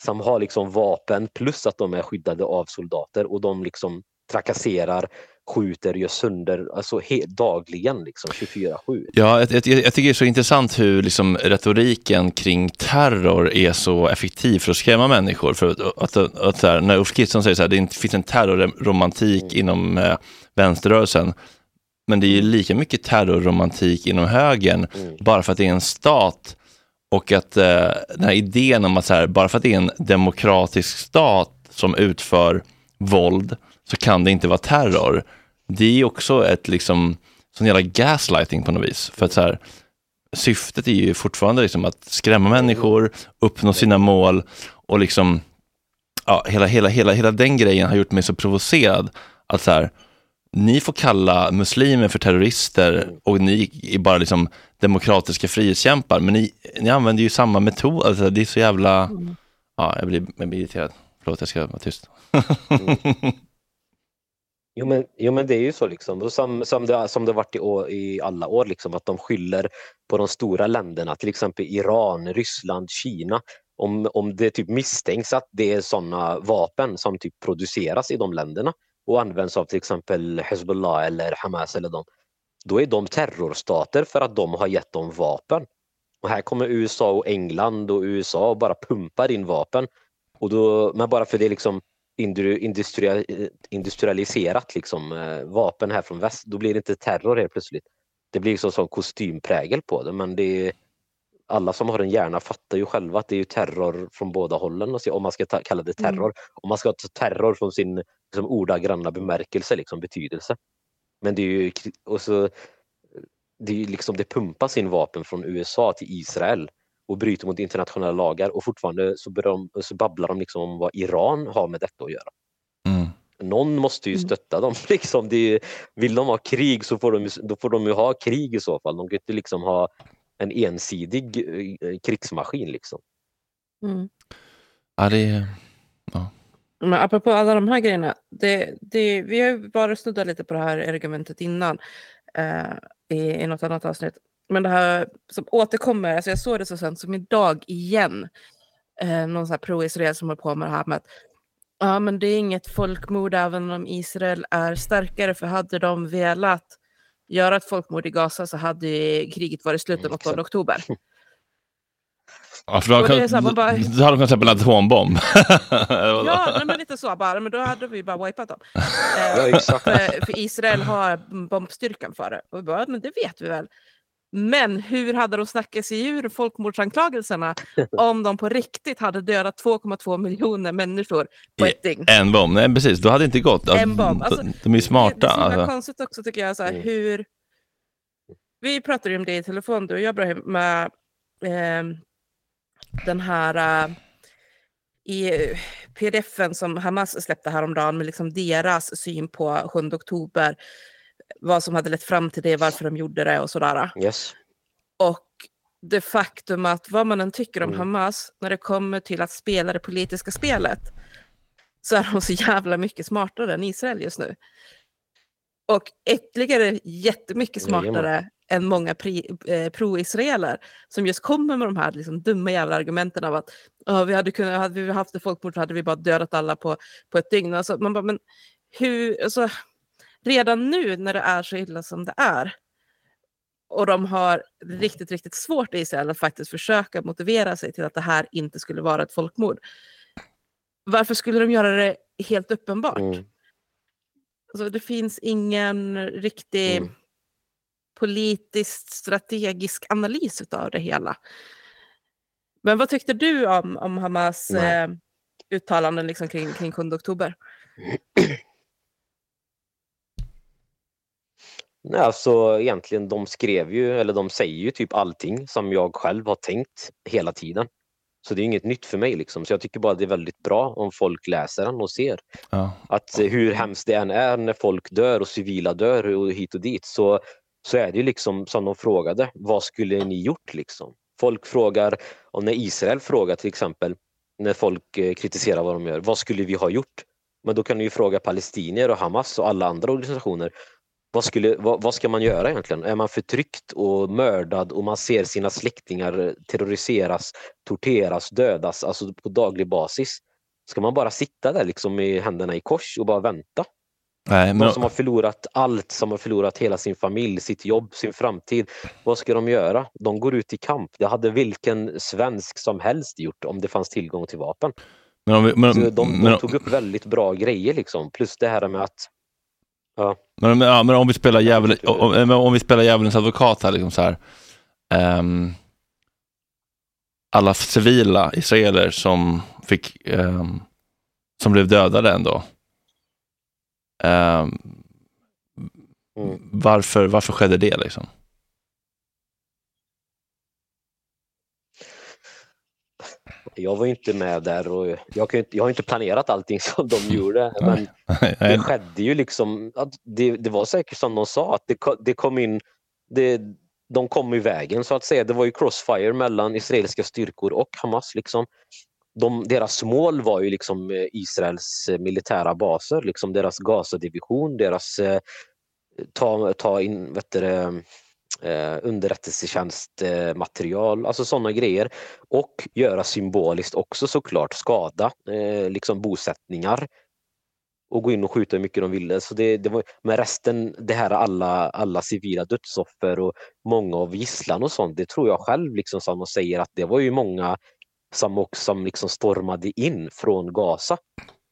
som har liksom vapen plus att de är skyddade av soldater och de liksom trakasserar, skjuter, gör sönder alltså dagligen liksom 24-7. Ja, jag, jag, jag tycker det är så intressant hur liksom retoriken kring terror är så effektiv för att skrämma människor. För att, att, att, att här, när Ulf Kristersson säger så här, det finns en terrorromantik Mm. inom eh, vänsterrörelsen, men det är ju lika mycket terrorromantik inom högern, Mm. bara för att det är en stat. Och att eh, den här idén om att så här, bara för att det är en demokratisk stat som utför våld så kan det inte vara terror. Det är ju också ett liksom, sån jävla gaslighting på något vis. För att så här, syftet är ju fortfarande liksom att skrämma människor, uppnå sina mål och liksom ja, hela, hela, hela, hela den grejen har gjort mig så provocerad. Att så här, ni får kalla muslimer för terrorister och ni är bara liksom demokratiska frihetskämpar. Men ni, ni använder ju samma metod. Alltså, det är så jävla... Ja, jag blir, jag blir irriterad. Förlåt, jag ska vara tyst. Jo men, jo men det är ju så liksom, som, som, det, som det varit i, år, i alla år, liksom, att de skyller på de stora länderna, till exempel Iran, Ryssland, Kina. Om, om det typ misstänks att det är sådana vapen som typ produceras i de länderna och används av till exempel Hezbollah eller Hamas eller dem, då är de terrorstater för att de har gett dem vapen. Och här kommer USA och England och USA och bara pumpar in vapen. Och då, men bara för det är liksom industria, industrialiserat liksom, eh, vapen här från väst, då blir det inte terror helt plötsligt. Det blir liksom sån kostymprägel på det men det är, alla som har en hjärna fattar ju själva att det är terror från båda hållen om man ska ta, kalla det terror. Mm. Om man ska ta terror från sin liksom, ordagranna bemärkelse, liksom, betydelse. Men det är ju och så, det, är liksom, det pumpas in vapen från USA till Israel och bryter mot internationella lagar och fortfarande så, de, så babblar de liksom om vad Iran har med detta att göra. Mm. Någon måste ju mm. stötta dem. (laughs) Liksom. Det, vill de ha krig så får de, då får de ju ha krig i så fall. De kan inte liksom ha en ensidig eh, krigsmaskin. Liksom. Mm. Ja, det ja. Men apropå alla de här grejerna, det, det, vi har ju bara snuddat lite på det här argumentet innan eh, i, i något annat avsnitt. Men det här som återkommer, alltså jag såg det så sent som idag igen. Eh, någon sån här pro-israel som håller på med det här med att ja, men det är inget folkmord även om Israel är starkare, för hade de velat göra ett folkmord i Gaza så hade kriget varit slut den 8 oktober. (laughs) Ja, för då, kan, här, bara, då hade de kunnat släppa en atombomb. (laughs) ja, nej, men lite så bara, men då hade vi bara wipat dem. (laughs) Eh, för, för, Israel har bombstyrkan för det. Och vi bara, men det vet vi väl. Men hur hade de snackat sig ur folkmordsanklagelserna (laughs) om de på riktigt hade dödat 2,2 miljoner människor på ett dygn? En bomb, nej precis, då hade det inte gått. Alltså, en bomb. Alltså, de är smarta. Det, det är så alltså. konstigt också tycker jag, så här, mm. hur... Vi pratade ju om det i telefon, du och jag med eh, den här... Uh, i pdfen som Hamas släppte häromdagen med liksom deras syn på 7 oktober vad som hade lett fram till det, varför de gjorde det och sådär. Yes. Och det faktum att vad man än tycker om mm. Hamas, när det kommer till att spela det politiska spelet, så är de så jävla mycket smartare än Israel just nu. Och ytterligare jättemycket smartare mm. Än många eh, pro-israeler som just kommer med de här liksom, dumma jävla argumenten av att oh, vi hade, kunnat, hade vi haft ett folkmord så hade vi bara dödat alla på, på ett dygn. Alltså, man bara, men hur, alltså, redan nu när det är så illa som det är och de har riktigt, riktigt svårt i Israel att faktiskt försöka motivera sig till att det här inte skulle vara ett folkmord. Varför skulle de göra det helt uppenbart? Mm. Alltså, det finns ingen riktig mm. Politiskt strategisk analys av det hela. Men vad tyckte du om, om Hamas eh, uttalanden liksom kring, kring 7 oktober? (clears throat) Nej, alltså egentligen de skrev ju, eller de säger ju typ allting som jag själv har tänkt hela tiden. Så det är inget nytt för mig liksom. Så jag tycker bara det är väldigt bra om folk läser den och ser. Ja. Att hur hemskt det än är när folk dör och civila dör och hit och dit så, så är det ju liksom som de frågade, vad skulle ni gjort liksom? Folk frågar, och när Israel frågar till exempel, när folk eh, kritiserar vad de gör, vad skulle vi ha gjort? Men då kan du ju fråga palestinier och Hamas och alla andra organisationer vad, skulle, vad, vad, ska man göra egentligen? Är man förtryckt och mördad och man ser sina släktingar terroriseras, torteras, dödas alltså på daglig basis? Ska man bara sitta där liksom med händerna i kors och bara vänta? Nej, men... De som har förlorat allt, som har förlorat hela sin familj, sitt jobb, sin framtid. Vad ska de göra? De går ut i kamp. Det hade vilken svensk som helst gjort om det fanns tillgång till vapen. Men vi, men, de, de men, tog upp väldigt bra grejer liksom. Plus det här med att Ja. Men, ja, men om vi spelar djävulen, om, om vi spelar djävulens advokat här, liksom så här um, alla civila israeler som fick um, som blev dödade ändå. Um, mm. varför, varför skedde det liksom? Jag var inte med där och jag, kan inte, jag har inte planerat allting (laughs) som de gjorde. (laughs) Men det skedde ju liksom, det, det var säkert som de sa, att det, det kom in, det, de kom i vägen så att säga. Det var ju crossfire mellan israeliska styrkor och Hamas. Liksom. De, deras mål var ju liksom eh, Israels eh, militära baser, liksom deras Gaza-division, deras eh, ta, ta in vet du, eh, underrättelsetjänstmaterial, alltså sådana grejer. Och göra symboliskt också såklart, skada eh, liksom bosättningar och gå in och skjuta hur mycket de ville. Så det, det var, men resten, det här alla, alla civila dödsoffer och många av gisslan och sånt, det tror jag själv liksom som de säger att det var ju många som också som liksom stormade in från Gaza.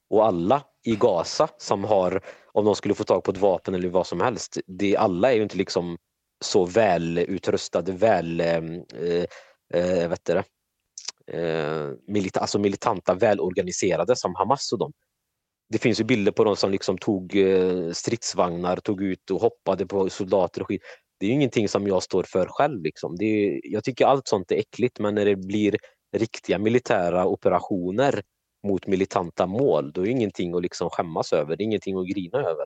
Och alla i Gaza som har, om de skulle få tag på ett vapen eller vad som helst, det, alla är ju inte liksom så välutrustade, väl, eh, eh, eh vet det, eh, milita, alltså militanta, välorganiserade som Hamas och dem. Det finns ju bilder på dem som liksom tog eh, stridsvagnar, tog ut och hoppade på soldater och skit. Det är ju ingenting som jag står för själv. Liksom. Det är, jag tycker allt sånt är äckligt men när det blir riktiga militära operationer mot militanta mål, då är det ingenting att liksom skämmas över. Det är ingenting att grina över.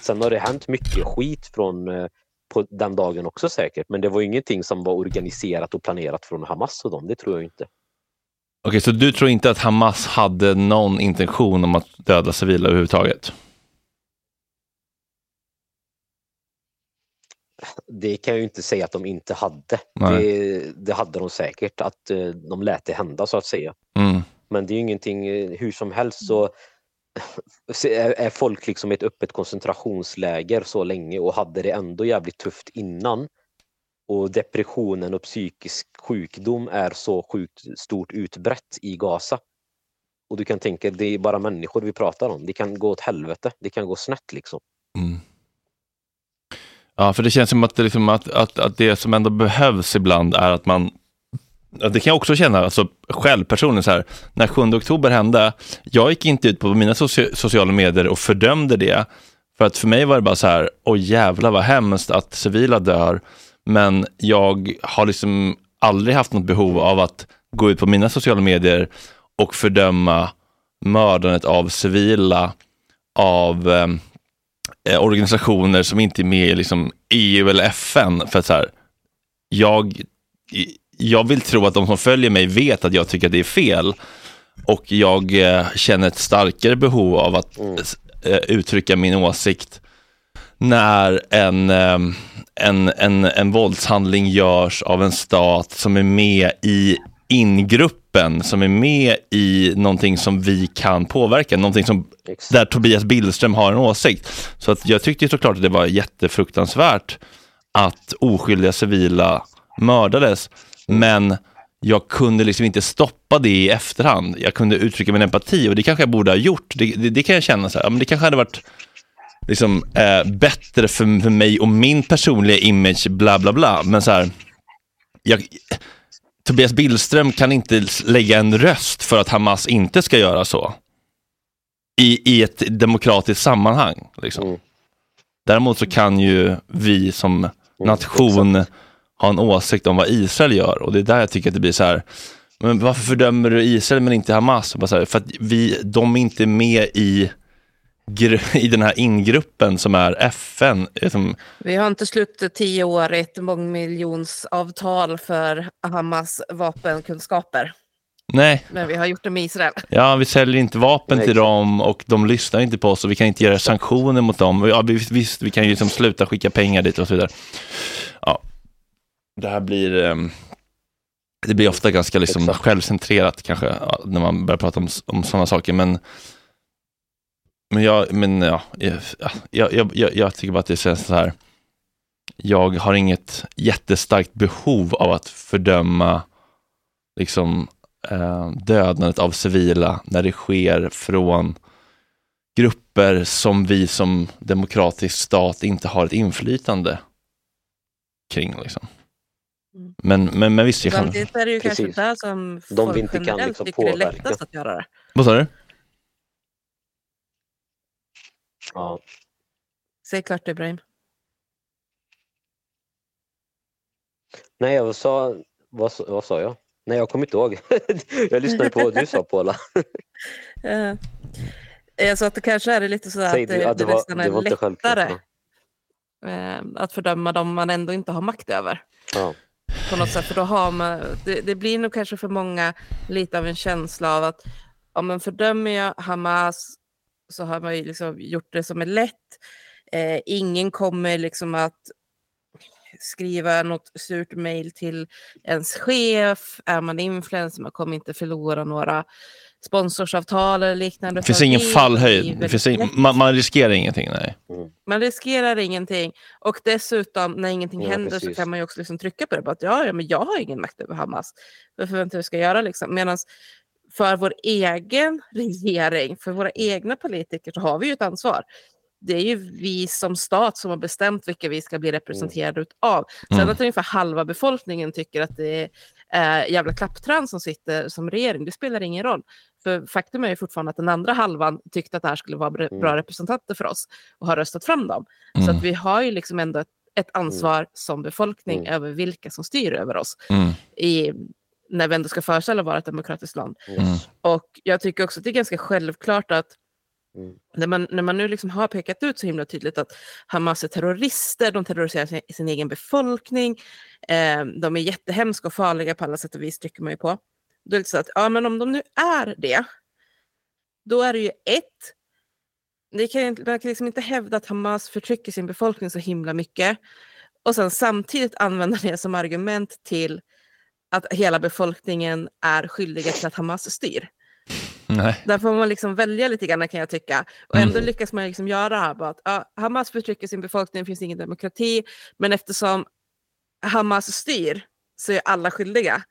Sen har det hänt mycket skit från eh, på den dagen också säkert, men det var ingenting som var organiserat och planerat från Hamas och dem. Det tror jag inte. Okej, så du tror inte att Hamas hade någon intention om att döda civila överhuvudtaget? Det kan jag ju inte säga att de inte hade. Det, det hade de säkert, att eh, de lät det hända så att säga. Mm. Men det är ju ingenting, eh, hur som helst så (laughs) är folk liksom i ett öppet koncentrationsläger så länge och hade det ändå jävligt tufft innan. Och depressionen och psykisk sjukdom är så sjukt stort utbrett i Gaza. Och du kan tänka, det är bara människor vi pratar om. Det kan gå åt helvete, det kan gå snett liksom. Mm. Ja, för det känns som att det, liksom, att, att, att det som ändå behövs ibland är att man Det kan jag också känna, alltså, själv personligen, så här, när 7 oktober hände, jag gick inte ut på mina soci- sociala medier och fördömde det, för att för mig var det bara så här, åh jävlar vad hemskt att civila dör, men jag har liksom aldrig haft något behov av att gå ut på mina sociala medier och fördöma mördandet av civila av eh, eh, organisationer som inte är med i liksom EU eller FN. För att så här, jag, jag vill tro att de som följer mig vet att jag tycker att det är fel. Och jag eh, känner ett starkare behov av att eh, uttrycka min åsikt när en, en, en, en våldshandling görs av en stat som är med i ingruppen, som är med i någonting som vi kan påverka, någonting som, där Tobias Billström har en åsikt. Så att jag tyckte såklart att det var jättefruktansvärt att oskyldiga civila mördades, men jag kunde liksom inte stoppa det i efterhand. Jag kunde uttrycka min empati och det kanske jag borde ha gjort. Det, det, det kan jag känna så här, men det kanske hade varit liksom, eh, bättre för, för mig och min personliga image, bla bla bla. Men så här, jag, Tobias Billström kan inte lägga en röst för att Hamas inte ska göra så. I, i ett demokratiskt sammanhang. Liksom. Däremot så kan ju vi som nation ha en åsikt om vad Israel gör och det är där jag tycker att det blir så här, men varför fördömer du Israel men inte Hamas? Här, för att vi, de är inte med i, (laughs) i den här ingruppen som är FN. Som, Vi har inte slutit tioårigt mångmiljonsavtal för Hamas vapenkunskaper. nej, Men vi har gjort det med Israel. Ja, vi säljer inte vapen till dem och de lyssnar inte på oss och vi kan inte göra sanktioner mot dem. Ja, vi- visst, vi kan ju liksom sluta skicka pengar dit och så vidare. Ja, det här blir, ehm, det blir ofta ganska liksom självcentrerat kanske när man börjar prata om, om sådana saker. Men, men, jag, men ja, jag, jag, jag, jag tycker bara att det känns så här. Jag har inget jättestarkt behov av att fördöma liksom eh, dödandet av civila när det sker från grupper som vi som demokratisk stat inte har ett inflytande kring. Liksom. Men, men, men visst, jag kan... Samtidigt är det ju kanske Precis. där som De folk vi inte kan generellt liksom tycker det är påverka. lättast att göra det. Vad sa du? Ja. Säg klart Ibrahim. Nej, jag sa, vad, sa- vad sa jag? Nej, jag kommer inte ihåg. (laughs) jag lyssnade på vad du sa Paula. Eh, eh, så att det kanske är lite så att Säg det, du, ja, det det var- nästan det är lättare eh, att fördöma dem man ändå inte har makt över. Ja. På något sätt, för då har man, det, det blir nog kanske för många lite av en känsla av att om man fördömer jag Hamas så har man ju liksom gjort det som är lätt. Eh, ingen kommer liksom att skriva något surt mejl till ens chef. Är man influencer, man kommer inte förlora några sponsorsavtal eller liknande. Det finns ingen fallhöjd. Det finns lätt. man, man riskerar ingenting. Nej. Man riskerar ingenting. Och dessutom när ingenting Ja, händer så precis. kan man ju också liksom trycka på det. Bara att, ja, ja, men jag har ingen makt över Hamas. Vad förväntar vi ska göra liksom? Medan för vår egen regering, för våra egna politiker så har vi ju ett ansvar. Det är ju vi som stat som har bestämt vilka vi ska bli representerade av. Sen Mm. att ungefär halva befolkningen tycker att det är äh, jävla klappträn som sitter som regering, det spelar ingen roll. För faktum är ju fortfarande att den andra halvan tyckte att det här skulle vara bra bra representanter för oss och har röstat fram dem. Så Mm. att vi har ju liksom ändå ett, ett ansvar som befolkning Mm. över vilka som styr över oss Mm. i, när vi ändå ska föreställa vara ett demokratiskt land. Mm. Och jag tycker också att det är ganska självklart att Mm. när man, när man nu liksom har pekat ut så himla tydligt att Hamas är terrorister, de terroriserar sin, sin egen befolkning, eh, de är jättehemska och farliga på alla sätt och vis, tycker man ju på. Då är det så att, ja men om de nu är det, då är det ju ett, det kan, inte- man kan liksom inte hävda att Hamas förtrycker sin befolkning så himla mycket och sen samtidigt använda det som argument till att hela befolkningen är skyldiga till att Hamas styr. Nej. Där får man liksom välja lite grann kan jag tycka. Och ändå Mm. lyckas man liksom göra det här. Bara att, ja, Hamas förtrycker sin befolkning, det finns ingen demokrati. Men eftersom Hamas styr så är alla skyldiga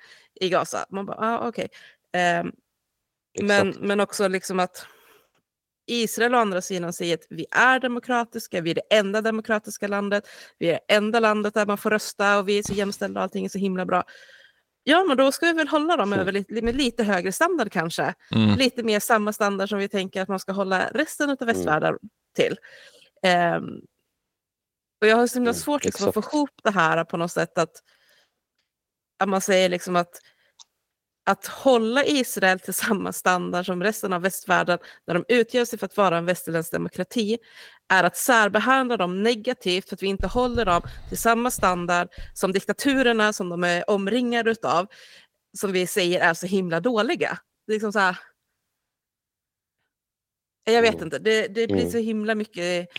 i Gaza. Man bara, ah, okej. Ehm, men, men också liksom att Israel å andra sidan säger att vi är demokratiska, vi är det enda demokratiska landet, vi är det enda landet där man får rösta och vi är så jämställda och allting är så himla bra. Ja, men då ska vi väl hålla dem över lite, med lite högre standard kanske. Mm. Lite mer samma standard som vi tänker att man ska hålla resten av västvärlden till. Ehm, och jag har så himla Mm, svårt liksom, att få ihop det här på något sätt att, att man säger liksom att att hålla Israel till samma standard som resten av västvärlden när de utger sig för att vara en västerländsk demokrati är att särbehandla dem negativt för att vi inte håller dem till samma standard som diktaturerna som de är omringade utav som vi säger är så himla dåliga. Det är liksom så här, jag vet Mm. inte, det, det blir Mm. så himla mycket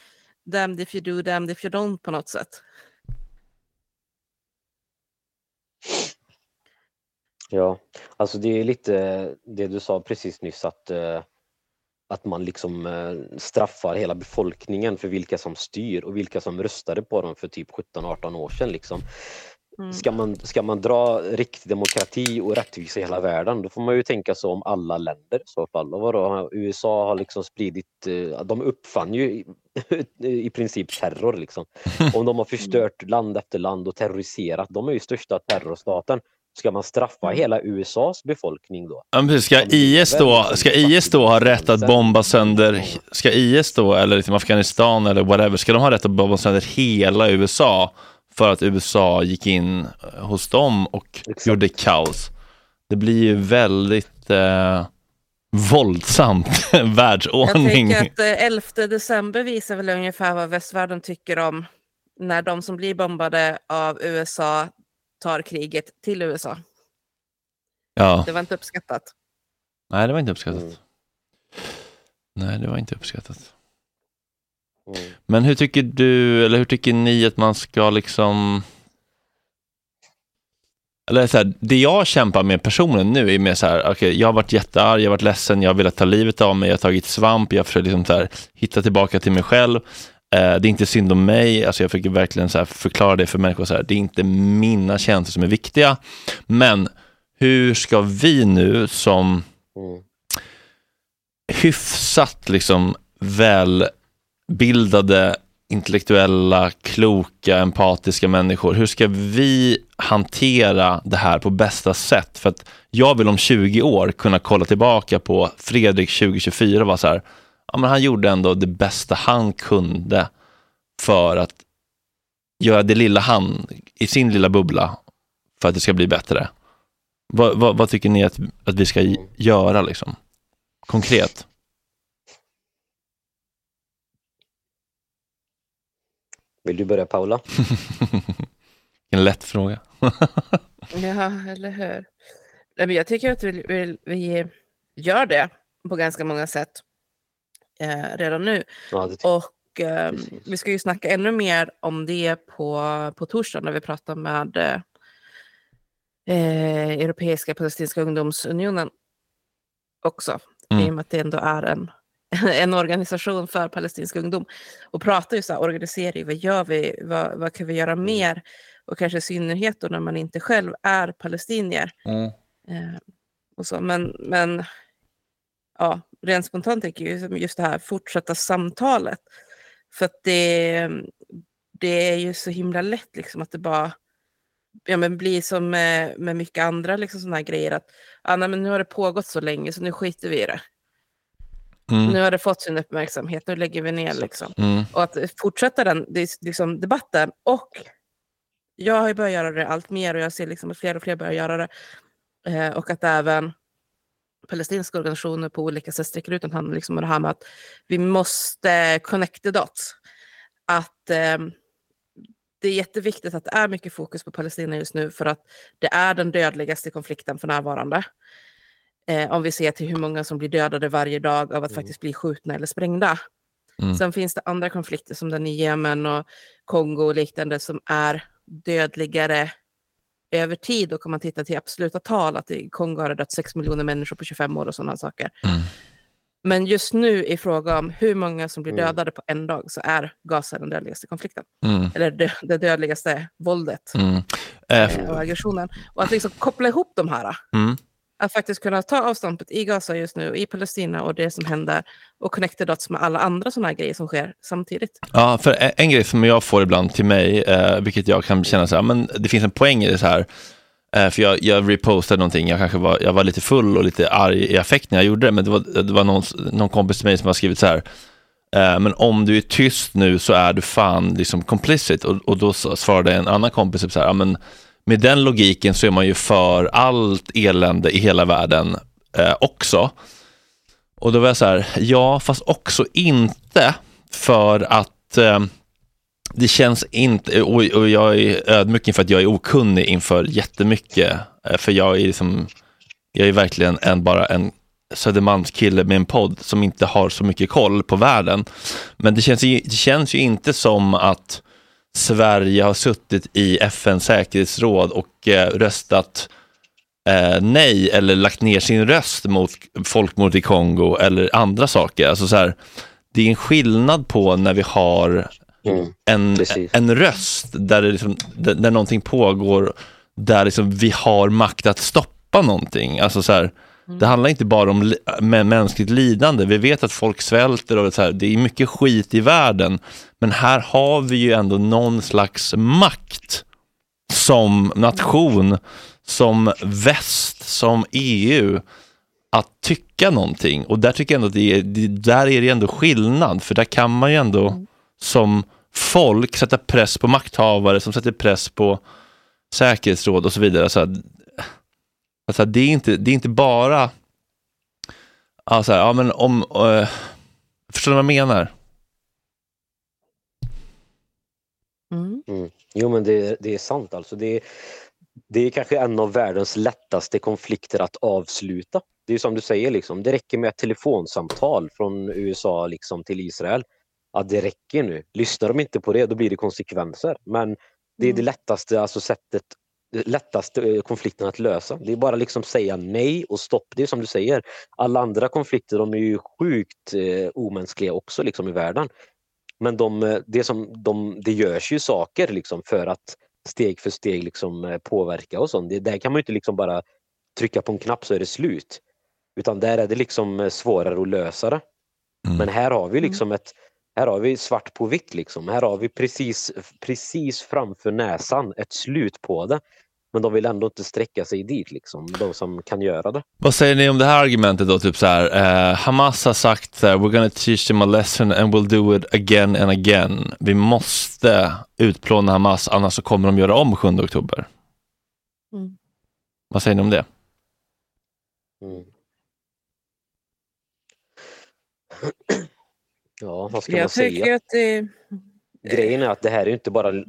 damned if you do, damned if you don't på något sätt. Ja, alltså det är lite det du sa precis nyss att, eh, att man liksom eh, straffar hela befolkningen för vilka som styr och vilka som röstade på dem för typ 17-18 år sedan. Liksom. Mm. Ska, man, ska man dra riktig demokrati och rättvisa i hela världen då får man ju tänka så om alla länder i så fall. Och vadå? USA har liksom spridit, eh, de uppfann ju i, i princip terror liksom. (laughs) Om de har förstört land efter land och terroriserat, de är ju största terrorstaten. Ska man straffa hela USAs befolkning då? Ja, men precis. Ska IS då, ska IS då ha rätt att bomba sönder, ska IS då, eller liksom Afghanistan eller whatever, ska de ha rätt att bomba sönder hela USA för att USA gick in eh, hos dem och Exakt. gjorde kaos? Det blir ju väldigt eh, våldsamt (laughs) Jag världsordning. tänker att eh, 11 december visar väl ungefär vad västvärlden tycker om när de som blir bombade av USA tar kriget till USA. Ja, Det var inte uppskattat. nej det var inte uppskattat. Mm. Nej, det var inte uppskattat. Mm. Men hur tycker du, eller hur tycker ni att man ska liksom... Eller så här, det jag kämpar med personligen nu är mer så här, okej, jag har varit jättearg, jag har varit ledsen, jag har velat ta livet av mig, jag har tagit svamp, jag försöker liksom så här, hitta tillbaka till mig själv. Eh, det är inte synd om mig, alltså jag försöker verkligen så förklara det för människor, så här, det är inte mina känslor som är viktiga. Men hur ska vi nu som Mm. hyfsat liksom välbildade, intellektuella, kloka, empatiska människor. Hur ska vi hantera det här på bästa sätt? För att jag vill om 20 år kunna kolla tillbaka på Fredrik 2024 och vara så här, ja men han gjorde ändå det bästa han kunde för att göra det lilla han i sin lilla bubbla för att det ska bli bättre. Vad, vad, vad tycker ni att, att vi ska göra liksom? Konkret? Vill du börja Paula? (laughs) en lätt fråga. (laughs) Ja, eller hur? Nej, men jag tycker att vi, vi, vi gör det på ganska många sätt eh, redan nu. Ja, Och eh, vi ska ju snacka ännu mer om det på, på torsdag när vi pratar med eh, eh, Europeiska palestinska ungdomsunionen också. Mm. I och med att det ändå är en, (laughs) en organisation för palestinsk ungdom. Och pratar ju så här, organisering, vad gör vi, vad, vad kan vi göra mer? Och kanske i synnerhet då när man inte själv är palestinier. Eh, och så. Men, men ja, rent spontant tänker jag ju just det här fortsätta samtalet. För att det, det är ju så himla lätt liksom att det bara ja, men blir som med, med mycket andra liksom, sådana här grejer. att ah, nej, men Nu har det pågått så länge så nu skiter vi i det. Mm. Nu har det fått sin uppmärksamhet, nu lägger vi ner. Liksom. Mm. Och att fortsätta den liksom, debatten. Och jag har ju börjat göra det allt mer och jag ser liksom att fler och fler börjar göra det. Eh, och att även palestinska organisationer på olika sätt sträcker ut en hand liksom, det här med att vi måste connect the dots. Att eh, det är jätteviktigt att det är mycket fokus på Palestina just nu för att det är den dödligaste konflikten för närvarande. Eh, om vi ser till hur många som blir dödade varje dag av att faktiskt bli skjutna eller sprängda. Mm. Sen finns det andra konflikter som den i Jemen och Kongo och liknande som är dödligare över tid. Och om man tittar till absoluta tal, att i Kongo har det dött 6 miljoner människor på 25 år och sådana saker. Mm. Men just nu i fråga om hur många som blir Mm. dödade på en dag så är Gaza den dödligaste konflikten. Mm. Eller det, det dödligaste våldet Mm. Eh, och aggressionen. Och att liksom koppla ihop de här. mm. Att faktiskt kunna ta avståndet i Gaza just nu, i Palestina och det som händer och connecta dots med alla andra sådana här grejer som sker samtidigt. Ja, för en, en grej som jag får ibland till mig, eh, vilket jag kan känna så här, men det finns en poäng i det så här. Eh, för jag, jag repostade någonting, jag kanske var, jag var lite full och lite arg i affekt när jag gjorde det, men det var, det var någon, någon kompis till mig som har skrivit så här. Eh, men om du är tyst nu så är du fan liksom complicit. Och, och då svarade en annan kompis typ så här, men med den logiken så är man ju för allt elände i hela världen eh, också. Och då var jag så här, ja fast också inte för att eh, det känns inte, och, och jag är ödmjuk inför att jag är okunnig inför jättemycket. Eh, för jag är liksom, jag är verkligen en, bara en Södermalmskille med en podd som inte har så mycket koll på världen. Men det känns, ju- det känns ju inte som att Sverige har suttit i FNs säkerhetsråd och eh, röstat eh, nej eller lagt ner sin röst mot folkmord i Kongo eller andra saker. Alltså så här, det är en skillnad på när vi har Mm. en, Precis. en röst där, det liksom, där, där någonting pågår, där liksom vi har makt att stoppa någonting. Alltså så här, det handlar inte bara om li- mänskligt lidande. Vi vet att folk svälter och så här, det är mycket skit i världen. Men här har vi ju ändå någon slags makt som nation, som väst, som EU att tycka någonting. Och där tycker jag ändå att det är, det, där är det ändå skillnad, för där kan man ju ändå som folk sätta press på makthavare som sätter press på säkerhetsråd och så vidare. Så alltså, det, är inte, det är inte bara, alltså, ja men om, uh, förstår du vad jag menar? Mm. Mm. Jo men det, det är sant alltså. Det är, det är kanske en av världens lättaste konflikter att avsluta. Det är som du säger, liksom, det räcker med ett telefonsamtal från USA liksom, till Israel. Att det räcker nu. Lyssnar de inte på det, då blir det konsekvenser. Men det är det lättaste alltså sättet lättaste eh, konflikten att lösa. Det är bara liksom säga nej och stopp. Det är som du säger, alla andra konflikter de är ju sjukt eh, omänskliga också liksom i världen. Men de, eh, det, som, de, det görs ju saker liksom för att steg för steg liksom eh, påverka och sånt. Det, där kan man ju inte liksom bara trycka på en knapp så är det slut. Utan där är det liksom svårare att lösa det. Mm. Men här har vi liksom ett här har vi svart på vitt liksom. Här har vi precis, precis framför näsan ett slut på det. Men de vill ändå inte sträcka sig dit liksom, de som kan göra det. Vad säger ni om det här argumentet då? Typ så här, eh, Hamas har sagt så här, we're gonna teach them a lesson and we'll do it again and again. Vi måste utplåna Hamas, annars så kommer de göra om 7 oktober. Mm. Vad säger ni om det? Mm. (clears throat) Ja, vad ska man Jag tycker säga? att det... Grejen är att det här är inte bara...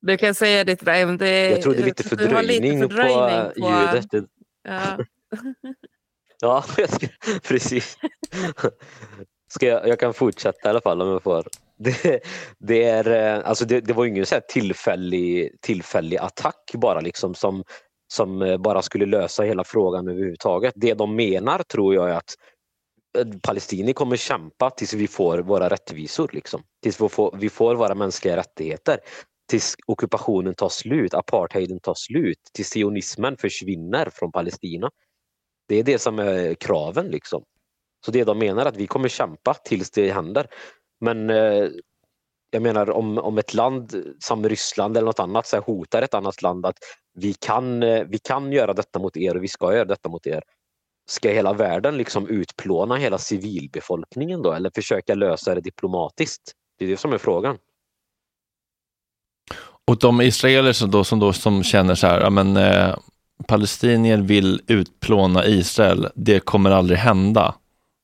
Du kan säga ditt men det... Jag tror det är lite fördröjning, fördröjning på eh, ljudet. Det- Ja. (laughs) Ja, ska, (laughs) precis. Ska jag, jag kan fortsätta i alla fall om jag får. Det, det, är, eh, alltså det, det var ingen så tillfällig, tillfällig attack bara liksom som, som eh, bara skulle lösa hela frågan överhuvudtaget. Det de menar tror jag är att palestinier kommer kämpa tills vi får våra rättvisor. Liksom. Tills vi får, vi får våra mänskliga rättigheter. Tills ockupationen tar slut, apartheiden tar slut, tills sionismen försvinner från Palestina. Det är det som är kraven liksom. Så det de menar är att vi kommer kämpa tills det händer. Men eh, jag menar om, om ett land som Ryssland eller något annat så hotar ett annat land att vi kan, eh, vi kan göra detta mot er och vi ska göra detta mot er. Ska hela världen liksom utplåna hela civilbefolkningen då eller försöka lösa det diplomatiskt? Det är det som är frågan. Och de israeler som, då, som, då, som känner så här, ja, men, eh, palestinier vill utplåna Israel, det kommer aldrig hända.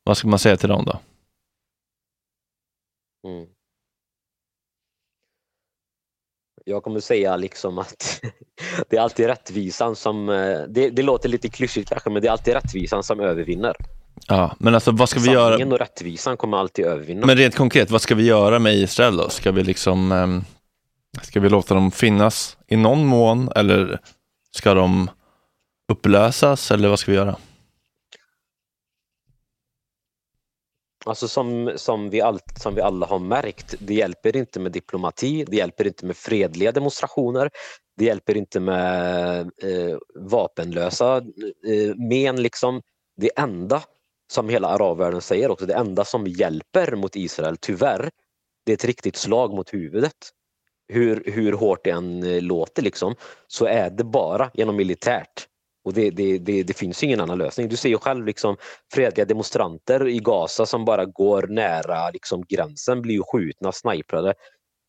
Vad ska man säga till dem då? Mm. Jag kommer säga liksom att (laughs) det är alltid rättvisan som, eh, det, det låter lite klyschigt kanske, men det är alltid rättvisan som övervinner. Ja, men alltså vad ska vi Sanningen göra? och rättvisan kommer alltid övervinna. Men rent konkret, vad ska vi göra med Israel då? Ska vi liksom, ehm, ska vi låta dem finnas i någon mån eller ska de upplösas eller vad ska vi göra? Alltså som, som, vi all, som vi alla har märkt, det hjälper inte med diplomati, det hjälper inte med fredliga demonstrationer, det hjälper inte med eh, vapenlösa eh, men. Liksom. Det enda som hela arabvärlden säger också, det enda som hjälper mot Israel, tyvärr, det är ett riktigt slag mot huvudet. Hur, hur hårt det än eh, låter liksom, så är det bara genom militärt. Och det, det, det, det finns ingen annan lösning. Du ser ju själv liksom fredliga demonstranter i Gaza som bara går nära liksom gränsen, blir ju skjutna, sniprade,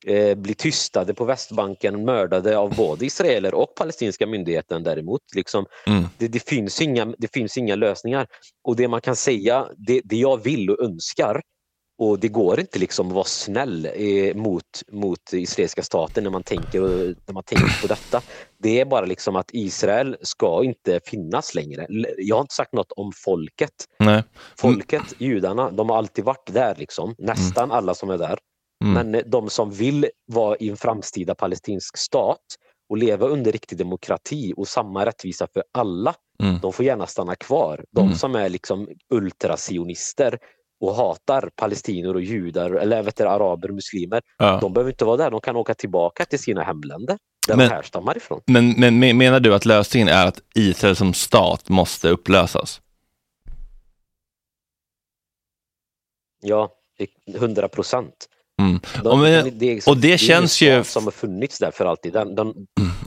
eh, blir tystade på Västbanken, mördade av både israeler och palestinska myndigheten däremot. Liksom, Mm. det, finns inga, det finns inga lösningar. Och det man kan säga, det jag vill och önskar, och det går inte liksom att vara snäll eh, mot, mot israeliska staten när man, tänker, när man tänker på detta. Det är bara liksom att Israel ska inte finnas längre. Jag har inte sagt något om folket. Nej. Folket, judarna, de har alltid varit där. Liksom. Nästan alla som är där. Mm. Men eh, de som vill vara i en framtida palestinsk stat och leva under riktig demokrati och samma rättvisa för alla, Mm. de får gärna stanna kvar. De Mm. som är liksom ultrasionister och hatar palestinier och judar, eller vet du, araber och muslimer, Ja. de behöver inte vara där. De kan åka tillbaka till sina hemländer, där Men- de härstammar ifrån. Men, men men menar du att lösningen är att Israel som stat måste upplösas? Ja, 100 procent. Mm. De, men, de- det, och det är känns ju- som har funnits där för alltid. Den, den,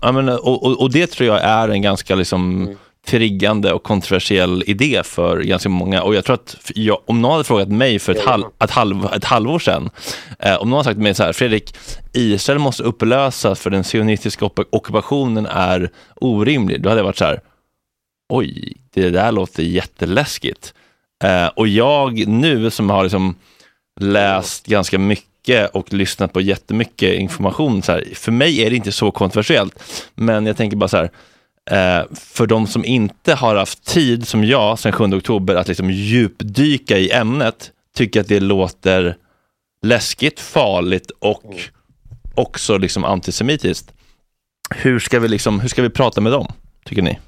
ja, men, och, och, och det tror jag är en ganska liksom Mm. Triggande och kontroversiell idé för ganska många. Och jag tror att jag, om någon hade frågat mig för ett, halv, ett, halv, ett halvår sedan, eh, om någon hade sagt till mig så här, Fredrik, Israel måste upplösas för den sionistiska ock- ockupationen är orimlig. Då hade jag varit så här, oj, det där låter jätteläskigt. Eh, och jag nu som har liksom läst ganska mycket och lyssnat på jättemycket information, så här, för mig är det inte så kontroversiellt. Men jag tänker bara så här, för de som inte har haft tid som jag sedan 7 oktober att liksom djupdyka i ämnet, tycker att det låter läskigt, farligt och också liksom antisemitiskt. Hur ska vi liksom, hur ska vi prata med dem, tycker ni?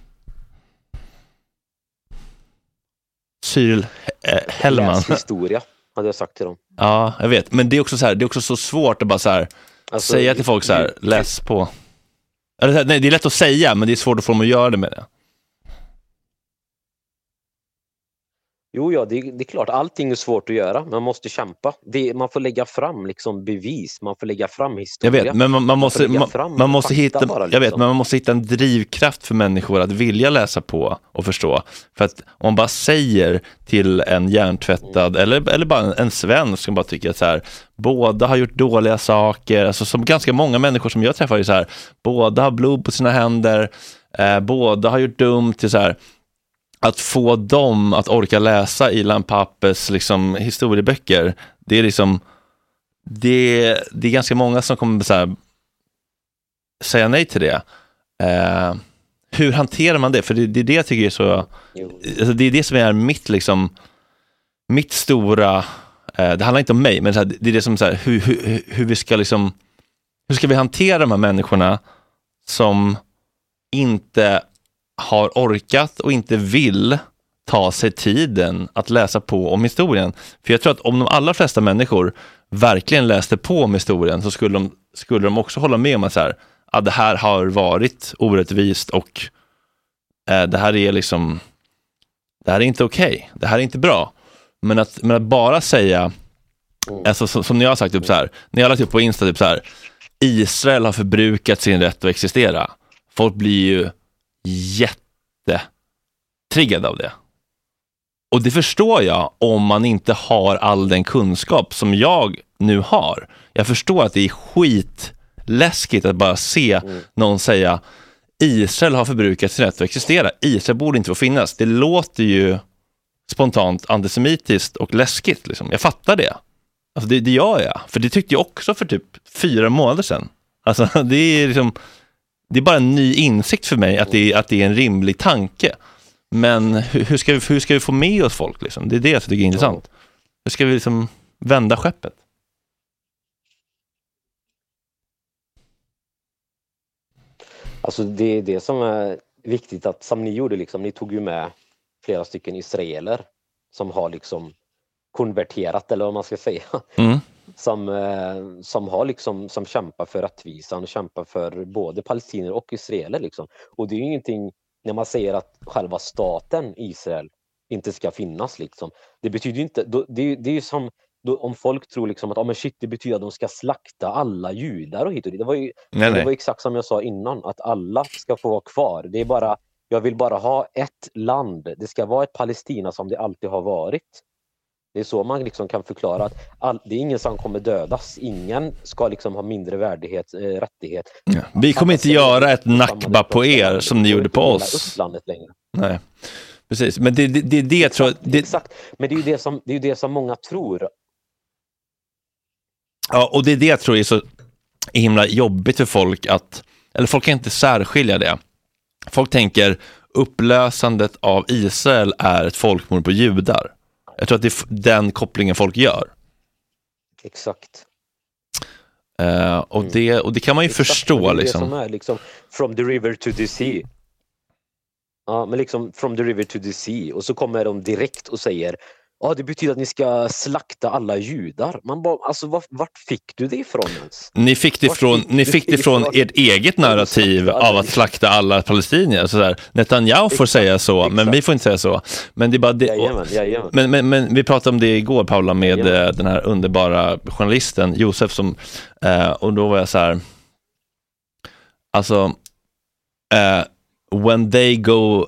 Cyril eh, Hellman. läs historia, hade jag sagt till dem. Ja, jag vet. Men det är också så här, det är också så svårt att bara så här, Alltså, säga till folk så här, läs på. Eller, nej, det är lätt att säga, men det är svårt att få dem att göra det med det. Jo, ja, det, det är klart, allting är svårt att göra. Man måste kämpa. Det, man får lägga fram liksom bevis, man får lägga fram Jag historia. vet, men man, man måste, får lägga man, fram man måste fakta hitta, bara, jag vet, men man måste hitta en drivkraft för människor att vilja läsa på och förstå. För att om man bara säger till en hjärntvättad, Mm. eller, eller bara en, en svensk som bara tycker att så här, båda har gjort dåliga saker, alltså som ganska många människor som jag träffar är så här, båda har blod på sina händer, eh, båda har gjort dumt, till så här, att få dem att orka läsa Ilan Pappes liksom, historieböcker, det är liksom det, det är ganska många som kommer så här, säga nej till det. Eh, hur hanterar man det? För det, det är det jag tycker är så, alltså det är det som är mitt liksom, mitt stora, eh, det handlar inte om mig, men här, det är det som så här, hur, hur, hur vi ska liksom, hur ska vi hantera de här människorna som inte har orkat och inte vill ta sig tiden att läsa på om historien. För jag tror att om de allra flesta människor verkligen läste på om historien så skulle de, skulle de också hålla med om att så här, ja, det här har varit orättvist och eh, det här är liksom, det här är inte okej, det här är inte bra. Men att, men att bara säga, alltså, som, som jag har sagt, typ så här, när jag har lagt upp på Insta, typ så här, Israel har förbrukat sin rätt att existera. Folk blir ju jättetriggade av det. Och det förstår jag om man inte har all den kunskap som jag nu har. Jag förstår att det är skitläskigt att bara se någon säga Israel har förbrukat sin rätt att existera. Israel borde inte få finnas. Det låter ju spontant antisemitiskt och läskigt. Liksom. Jag fattar det. Alltså det, det gör jag. För det tyckte jag också för typ fyra månader sedan. Alltså (laughs) det är liksom det är bara en ny insikt för mig att det är, att det är en rimlig tanke. Men hur, hur, ska vi, hur ska vi få med oss folk? Liksom? Det är det jag tycker är intressant. Hur ska vi liksom vända skeppet? Alltså det är det som är viktigt att som ni gjorde liksom, ni tog ju med flera stycken israeler som har liksom konverterat eller vad man ska säga. Mm. Som, eh, som har liksom, som kämpar för rättvisan och kämpar för både palestinier och israeler liksom. Och det är ju ingenting när man säger att själva staten Israel inte ska finnas liksom. Det betyder inte, då, det, är- det är ju som då, om folk tror liksom att ah, men shit, det betyder att de ska slakta alla judar och hit och dit. Det var ju Nej, det nej. var exakt som jag sa innan, att alla ska få vara kvar. Det är bara, jag vill bara ha ett land. Det ska vara ett Palestina som det alltid har varit. Det är så man liksom kan förklara att all, det är ingen som kommer dödas. Ingen ska liksom ha mindre värdighet, eh, rättighet. Vi kommer inte göra ett nakba på er som ni gjorde på oss. Nej, precis. Men det är det, det, det jag tror... Det, Exakt. Men det är ju det som, det är det som många tror. Ja, och det är det jag tror är så himla jobbigt för folk att, eller folk kan inte särskilja det. Folk tänker upplösandet av Israel är ett folkmord på judar. Jag tror att det är den kopplingen folk gör. Exakt. Eh, och, det, och det kan man ju Exakt, förstå. det liksom. Det som är liksom from the river to the sea. Ja, men liksom from the river to the sea och så kommer de direkt och säger Ja, det betyder att ni ska slakta alla judar. Man bara, alltså vart, vart fick du det ifrån ens? Ni fick det Vart från, fick ni fick det det från ifrån? ert eget narrativ av att slakta alla palestinier. Så där. Netanyahu får säga så, men vi får inte säga så. Men det är bara det. Men, men, men vi pratade om det igår Paula med eh, den här underbara journalisten Josef som, eh, och då var jag så här, alltså, eh, when they go,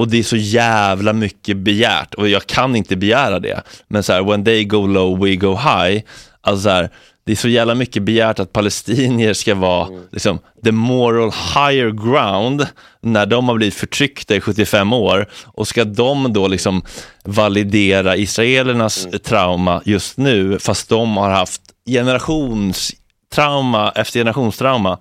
och det är så jävla mycket begärt. Och jag kan inte begära det, men så här, when they go low we go high, alltså så här, det är så jävla mycket begärt att palestinier ska vara liksom, the moral higher ground när de har blivit förtryckta i 75 år. Och ska de då liksom validera israelernas trauma just nu fast de har haft generationstrauma efter generationstrauma.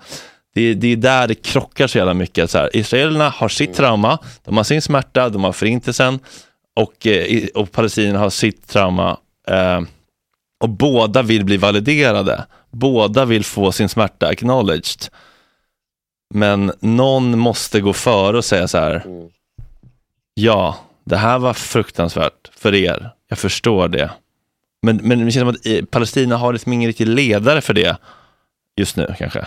Det, det är där det krockar så jävla mycket. Så här, israelerna har sitt trauma, de har sin smärta, de har förintelsen och, eh, och palestinierna har sitt trauma. Eh, och båda vill bli validerade. Båda vill få sin smärta acknowledged. Men någon måste gå före och säga så här. Mm. Ja, det här var fruktansvärt för er. Jag förstår det. Men, men det känns som att eh, Palestina har liksom ingen riktig ledare för det just nu kanske.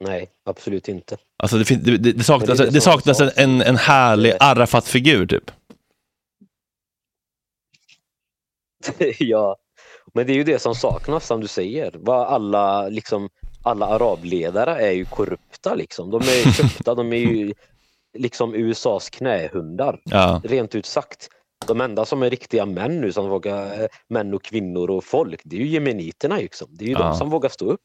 Nej, absolut inte. Alltså det, det, det, det saknas, det som saknas en, en, en härlig Arafat-figur typ. (laughs) ja, men det är ju det som saknas som du säger. Vad alla, liksom, alla arabledare är ju korrupta liksom. De är (laughs) köpta, de är ju liksom USAs knähundar. Ja. Rent ut sagt. De enda som är riktiga män nu, som vågar, eh, män och kvinnor och folk, det är ju jemeniterna liksom. Det är ju Ja. de som vågar stå upp.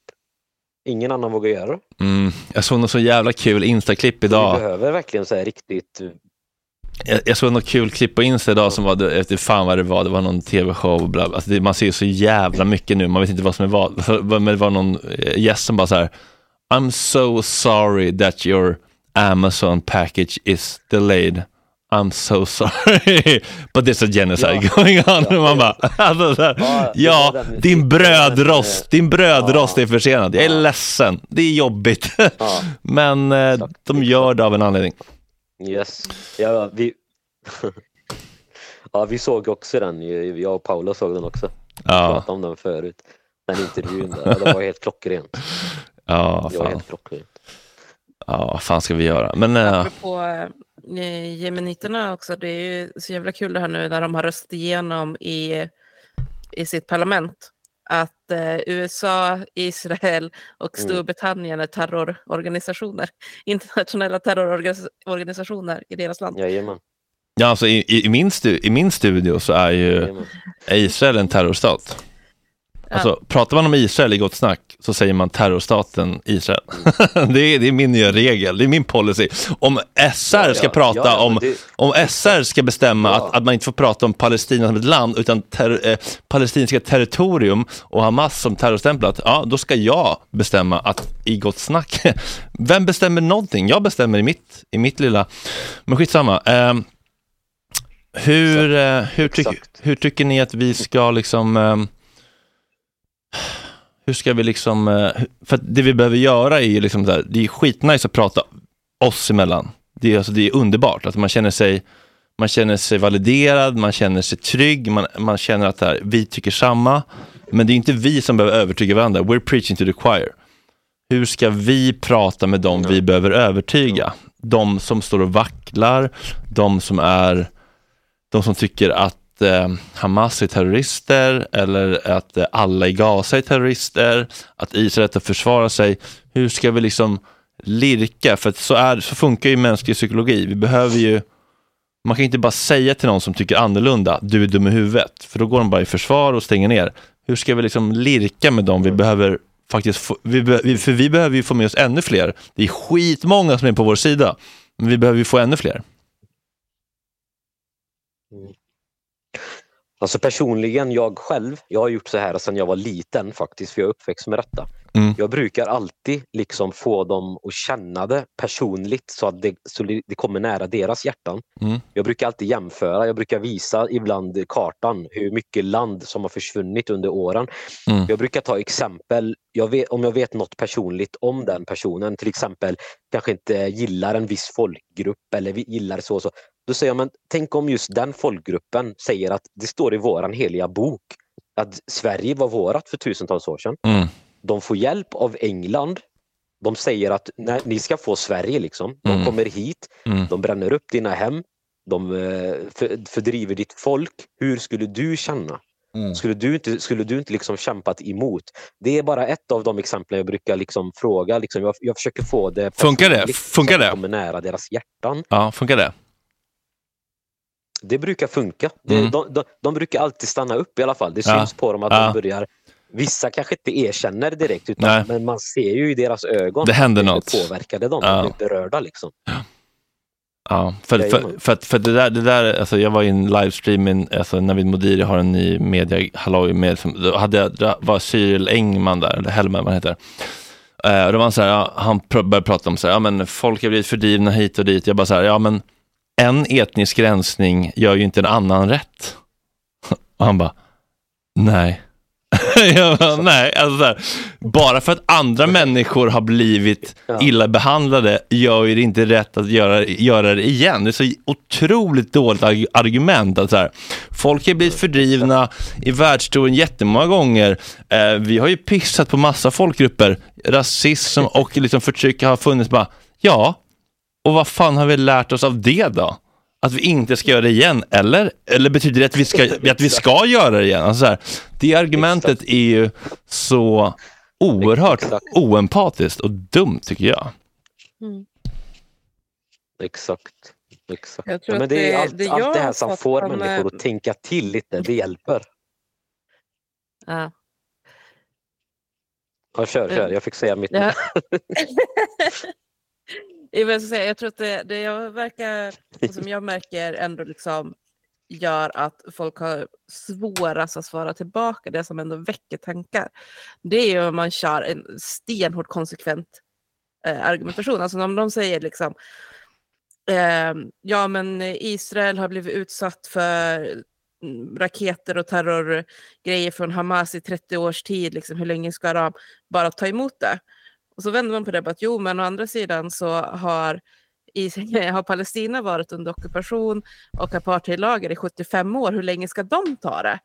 Ingen annan vågar göra det. Mm. Jag såg något så jävla kul Insta-klipp Vi idag. behöver verkligen så här riktigt Jag, jag såg något kul klipp på Insta idag som var, jag vet inte fan vad det var, det var någon tv-show bla, bla. Alltså det, man ser så jävla mycket nu, man vet inte vad som är vad. Men det var någon eh, gäst som bara så här, I'm so sorry that your Amazon package is delayed. I'm so sorry, but there's a genocide Ja. going on. Ja. Man bara, alltså, så här, Ja, den- din den, brödrost, eh, din brödrost ja. är försenad. Jag är ledsen, det är jobbigt. Ja. (laughs) Men eh, de gör det av en anledning. Yes. Ja, vi... (laughs) ja, vi såg också den. Jag och Paula såg den också. Vi Ja, pratade om den förut. Den intervjun där. Det var helt klockrent. ja, Det var fan. helt klockrent. Ja, vad fan ska vi göra? Men äh, Apropå eh, jemeniterna också, det är ju så jävla kul det här nu när de har röstat igenom i, i sitt parlament att eh, USA, Israel och Mm. Storbritannien är terrororganisationer. (laughs) Internationella terrororganisationer i deras land. Jajamän. ja, alltså, i, i, i, min stu, i min studio så är ju Jajamän. Israel en terrorstat. Ja. Alltså, pratar man om Israel i Gott Snack så säger man terrorstaten Israel. (laughs) det, är, det är min nya regel, det är min policy. Om SR Ja, ska ja, prata ja, om, det- om SR ska bestämma Ja. att, att man inte får prata om Palestina som ett land utan ter, eh, palestinska territorium och Hamas som terrorstämplat, ja då ska jag bestämma att i Gott Snack, (laughs) vem bestämmer någonting? Jag bestämmer i mitt, i mitt lilla, men skitsamma. Eh, hur, eh, hur, tyck, hur tycker ni att vi ska liksom ehm, hur ska vi liksom, eh, för det vi behöver göra är ju liksom där, det är skitnice att prata oss emellan. Det är, alltså, det är underbart, att man känner sig man känner sig validerad, man känner sig trygg, man, man känner att här, vi tycker samma. Men det är inte vi som behöver övertyga varandra, we're preaching to the choir. Hur ska vi prata med dem vi behöver övertyga? De som står och vacklar, de som är de som tycker att eh, Hamas är terrorister eller att eh, alla i Gaza är terrorister, att Israel att försvara sig. Hur ska vi liksom lirka? För så, är, så funkar ju mänsklig psykologi. Vi behöver ju, man kan inte bara säga till någon som tycker annorlunda, du är dum i huvudet, för då går de bara i försvar och stänger ner. Hur ska vi liksom lirka med dem vi behöver faktiskt få, vi- för vi behöver ju få med oss ännu fler. Det är skitmånga som är på vår sida, men vi behöver ju få ännu fler. Alltså personligen, jag själv, jag har gjort så här sedan jag var liten faktiskt, för jag är uppväxt med detta. Mm. Jag brukar alltid liksom få dem att känna det personligt så att det, så det kommer nära deras hjärtan. Mm. Jag brukar alltid jämföra, jag brukar visa ibland kartan hur mycket land som har försvunnit under åren. Mm. Jag brukar ta exempel, jag vet, om jag vet något personligt om den personen, till exempel kanske inte gillar en viss folkgrupp eller vi- gillar så och så. Då säger jag, men tänk om just den folkgruppen säger att det står i våran heliga bok att Sverige var vårat för tusentals år sedan. Mm. De får hjälp av England. De säger att nej, ni ska få Sverige liksom. De Mm. kommer hit, Mm. de bränner upp dina hem, de eh, för, fördriver ditt folk. Hur skulle du känna? Mm. Skulle du inte, skulle du inte liksom kämpat emot? Det är bara ett av de exemplen jag brukar liksom fråga. Liksom jag, jag försöker få det Funkar det? Funkar det? kommer nära deras hjärtan. Ja, funkar det? Det brukar funka. Det, Mm. de, de, de brukar alltid stanna upp i alla fall. Det Ja. syns på dem att Ja. de börjar Vissa kanske inte erkänner direkt, utan, Nej. men man ser ju i deras ögon Det händer något. påverkade de, Ja. de blir berörda. Liksom. Ja, för, för, för, att- för det där, det där alltså jag var i en livestream, alltså Navid Modiri har en ny media halloj med, då hade jag, var Cyril Engman där, eller Hellman, vad heter. Eh, och då var så här, ja, han började prata om så här, ja men folk har blivit fördrivna hit och dit. Jag bara så här, ja men en etnisk rensning gör ju inte en annan rätt. (laughs) Och han bara, nej. (laughs) Jag bara, Nej, alltså så här, bara för att andra människor har blivit illa behandlade gör ju det inte rätt att göra, göra det igen. Det är så otroligt dåligt arg- argument. Att så här, folk har blivit fördrivna i världshistorien jättemånga gånger. Eh, vi har ju pissat på massa folkgrupper. Rasism och liksom förtryck har funnits. Bara, ja, och vad fan har vi lärt oss av det då? Att vi inte ska göra det igen, eller? Eller betyder det att vi ska, (laughs) att vi ska göra det igen? Alltså så här, det argumentet är ju så oerhört Exakt. oempatiskt och dumt tycker jag. Exakt. Exakt. Jag tror Ja, men att det är det- allt, det allt det här som får från, människor eh, att tänka till lite, det hjälper. Ja. Ja, kör, kör. Jag fick säga mitt. Ja. (laughs) (laughs) jag, säga, jag tror att det, det jag verkar, alltså, som jag märker ändå liksom gör att folk har svårast att svara tillbaka, det som ändå väcker tankar. Det är ju om man kör en stenhård konsekvent eh, argumentation. Alltså om de säger liksom eh, ja men Israel har blivit utsatt för mm, raketer och terrorgrejer från Hamas i 30 års tid, liksom, hur länge ska de bara ta emot det? Och så vänder man på det, bara att jo men å andra sidan så har, (laughs) har Palestina varit under ockupation och apartheidlagar i 75 år, hur länge ska de ta det?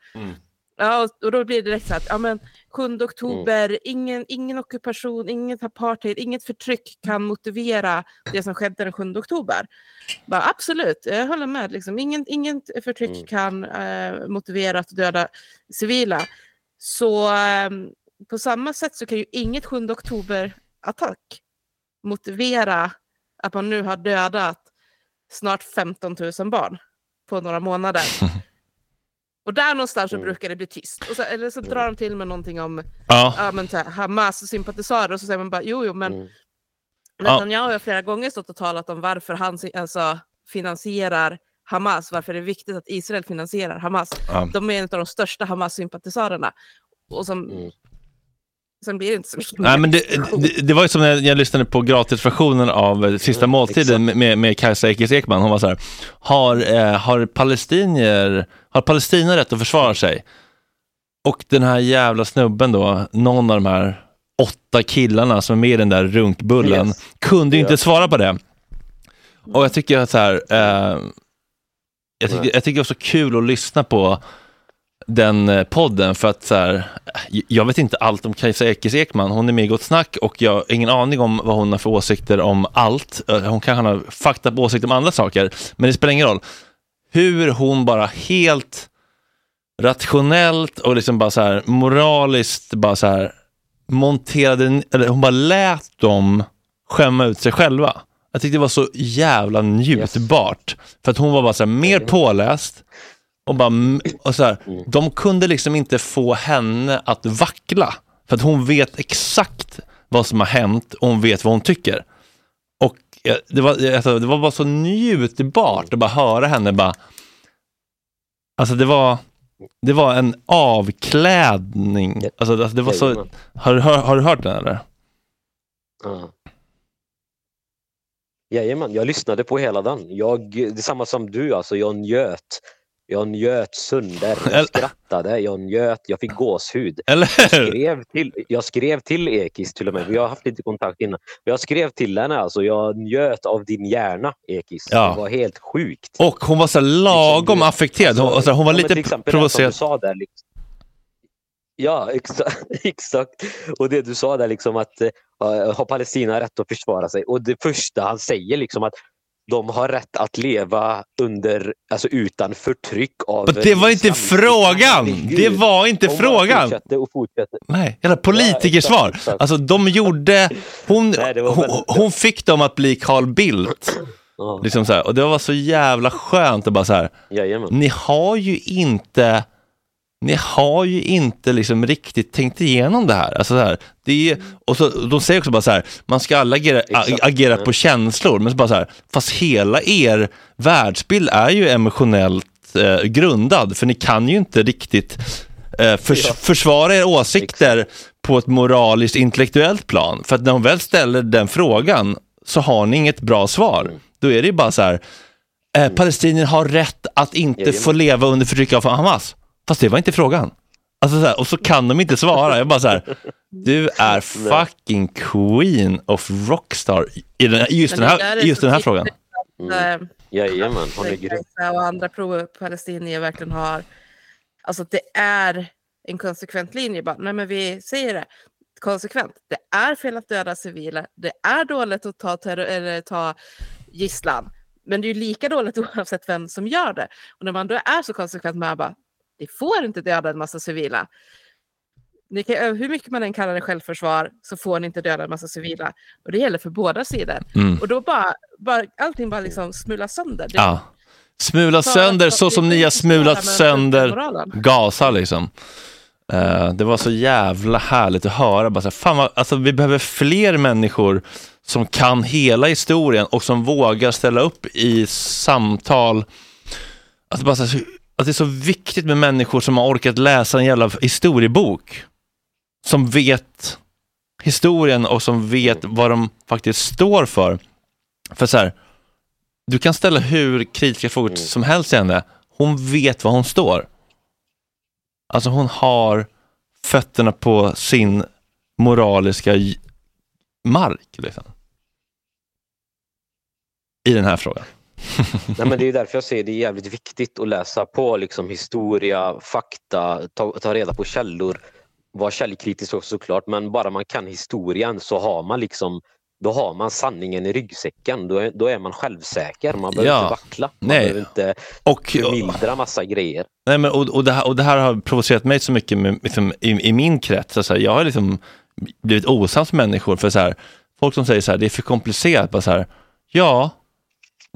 Ja, och, och då blir det direkt så att ja, men 7 oktober, ingen, ingen ockupation, inget apartheid, inget förtryck kan motivera det som skedde den 7 oktober. Bara, absolut, jag håller med. Liksom. Ingen, inget förtryck Mm. kan eh, motivera att döda civila. Så eh, på samma sätt så kan ju inget 7 oktober-attack motivera att man nu har dödat snart 15 000 barn på några månader. (laughs) Och där någonstans så Mm. brukar det bli tyst. Så, eller så drar de till med någonting om Ja, ja, men här, Hamas-sympatisörer och så säger man bara jo, jo, men Mm. Netanyahu har flera gånger stått och talat om varför han alltså, finansierar Hamas, varför det är viktigt att Israel finansierar Hamas. Ja. De är en av de största Hamas-sympatisörerna. Och som, Mm. Sen blir det inte så mycket Nej, men det, det, det var ju som när jag lyssnade på gratisversionen av Sista måltiden med, med Kajsa Ekis Ekman. Hon var så här, har, eh, har, palestinier, har Palestina rätt att försvara sig? Och den här jävla snubben då, någon av de här åtta killarna som är med i den där runkbullen, Yes. kunde ju inte Ja. svara på det. Och jag tycker att så här, eh, jag, tycker, jag tycker det var så kul att lyssna på den eh, podden för att så här, jag vet inte allt om Kajsa Ekis Ekman. Hon är med i Gott Snack och jag har ingen aning om vad hon har för åsikter om allt. Eh, Hon kanske har fakta på åsikter om andra saker, men det spelar ingen roll. Hur hon bara helt rationellt och liksom bara så här moraliskt bara så här monterade, eller hon bara lät dem skämma ut sig själva. Jag tyckte det var så jävla njutbart. För att hon var bara så här mer påläst och bara, och så här, de kunde liksom inte få henne att vackla. För att hon vet exakt vad som har hänt och hon vet vad hon tycker. Och eh, det var, alltså, det var bara så njutbart att bara höra henne bara, alltså det var, det var en avklädning. Alltså, alltså det var så, har, du hör, har du hört den eller? Ja. Jajamän, jag lyssnade på hela den. Jag, det är samma som du, alltså jag njöt. Jag njöt sönder, Eller- jag skrattade, jag njöt, jag fick gåshud. Eller Jag skrev till, jag skrev till Ekis till och med, vi har haft lite kontakt innan. Jag skrev till henne alltså, jag njöt av din hjärna Ekis. Ja. Det var helt sjukt. Och hon var så här lagom Liksom, affekterad. Hon, alltså, hon var lite provocerad. Liksom. Ja, exakt, (laughs) exakt. Och det du sa där liksom att eh, har Palestina rätt att försvara sig? Och det första han säger liksom att de har rätt att leva under, alltså utan förtryck av... Men det var inte frågan! Det var inte bara frågan! fortsatte och fortsatte. Nej, jävla politikersvar. exakt. Alltså de gjorde, hon, (laughs) Nej, hon, hon fick dem att bli Carl Bildt. Ja, Liksom så här. Och det var så jävla skönt att bara så här, jajamän. ni har ju inte ni har ju inte liksom riktigt tänkt igenom det här. Alltså så här det är, och så, de säger också bara så här, man ska alla agera, Exakt. agera Mm. på känslor, men så bara så här, fast hela er världsbild är ju emotionellt eh, grundad, för ni kan ju inte riktigt eh, förs Ja. försvara era åsikter på ett moraliskt intellektuellt plan. För att när de väl ställer den frågan så har ni inget bra svar. Mm. Då är det ju bara så här, eh, palestinier har rätt att inte få leva under förtryck av Hamas. Fast det var inte frågan. Alltså så här, och så kan de inte svara. Jag bara så här, du är fucking queen of rockstar i den, just den här, just den här frågan. Mm. Eh, Jajamän, hon är grym. Gaza och andra pro-palestinier verkligen har... Alltså det är en konsekvent linje. Bara, nej men vi säger det konsekvent. Det är fel att döda civila. Det är dåligt att ta, terror, eller ta gisslan. Men det är ju lika dåligt oavsett vem som gör det. Och när man då är så konsekvent med att det får inte döda en massa civila. Ni kan, hur mycket man än kallar det självförsvar så får ni inte döda en massa civila. Och det gäller för båda sidor. Mm. Och då bara, bara allting bara liksom smulas sönder. Det, Ja. Smula sönder så som ni har smulat sönder. Gaza liksom. Eh, det var så jävla härligt att höra. Bara så här, fan vad, alltså, vi behöver fler människor som kan hela historien och som vågar ställa upp i samtal. Att, bara, så här, att det är så viktigt med människor som har orkat läsa en jävla historiebok. Som vet historien och som vet vad de faktiskt står för. För så här, du kan ställa hur kritiska frågor som helst till henne. Hon vet var hon står. Alltså hon har fötterna på sin moraliska mark. Liksom. I den här frågan. (laughs) Nej, men det är därför jag säger det är jävligt viktigt att läsa på liksom, historia, fakta, ta, ta reda på källor. Vara källkritisk också såklart, men bara man kan historien så har man liksom då har man sanningen i ryggsäcken. Då är, då är man självsäker. Man behöver Ja. inte vackla. Man Nej. behöver inte Och, förmildra massa grejer. Nej, men, och, och, det här, och det här har provocerat mig så mycket med, liksom, i, i min krets. Alltså, jag har liksom blivit osams med människor för så här, folk som säger så här, det är för komplicerat. Bara så här, ja,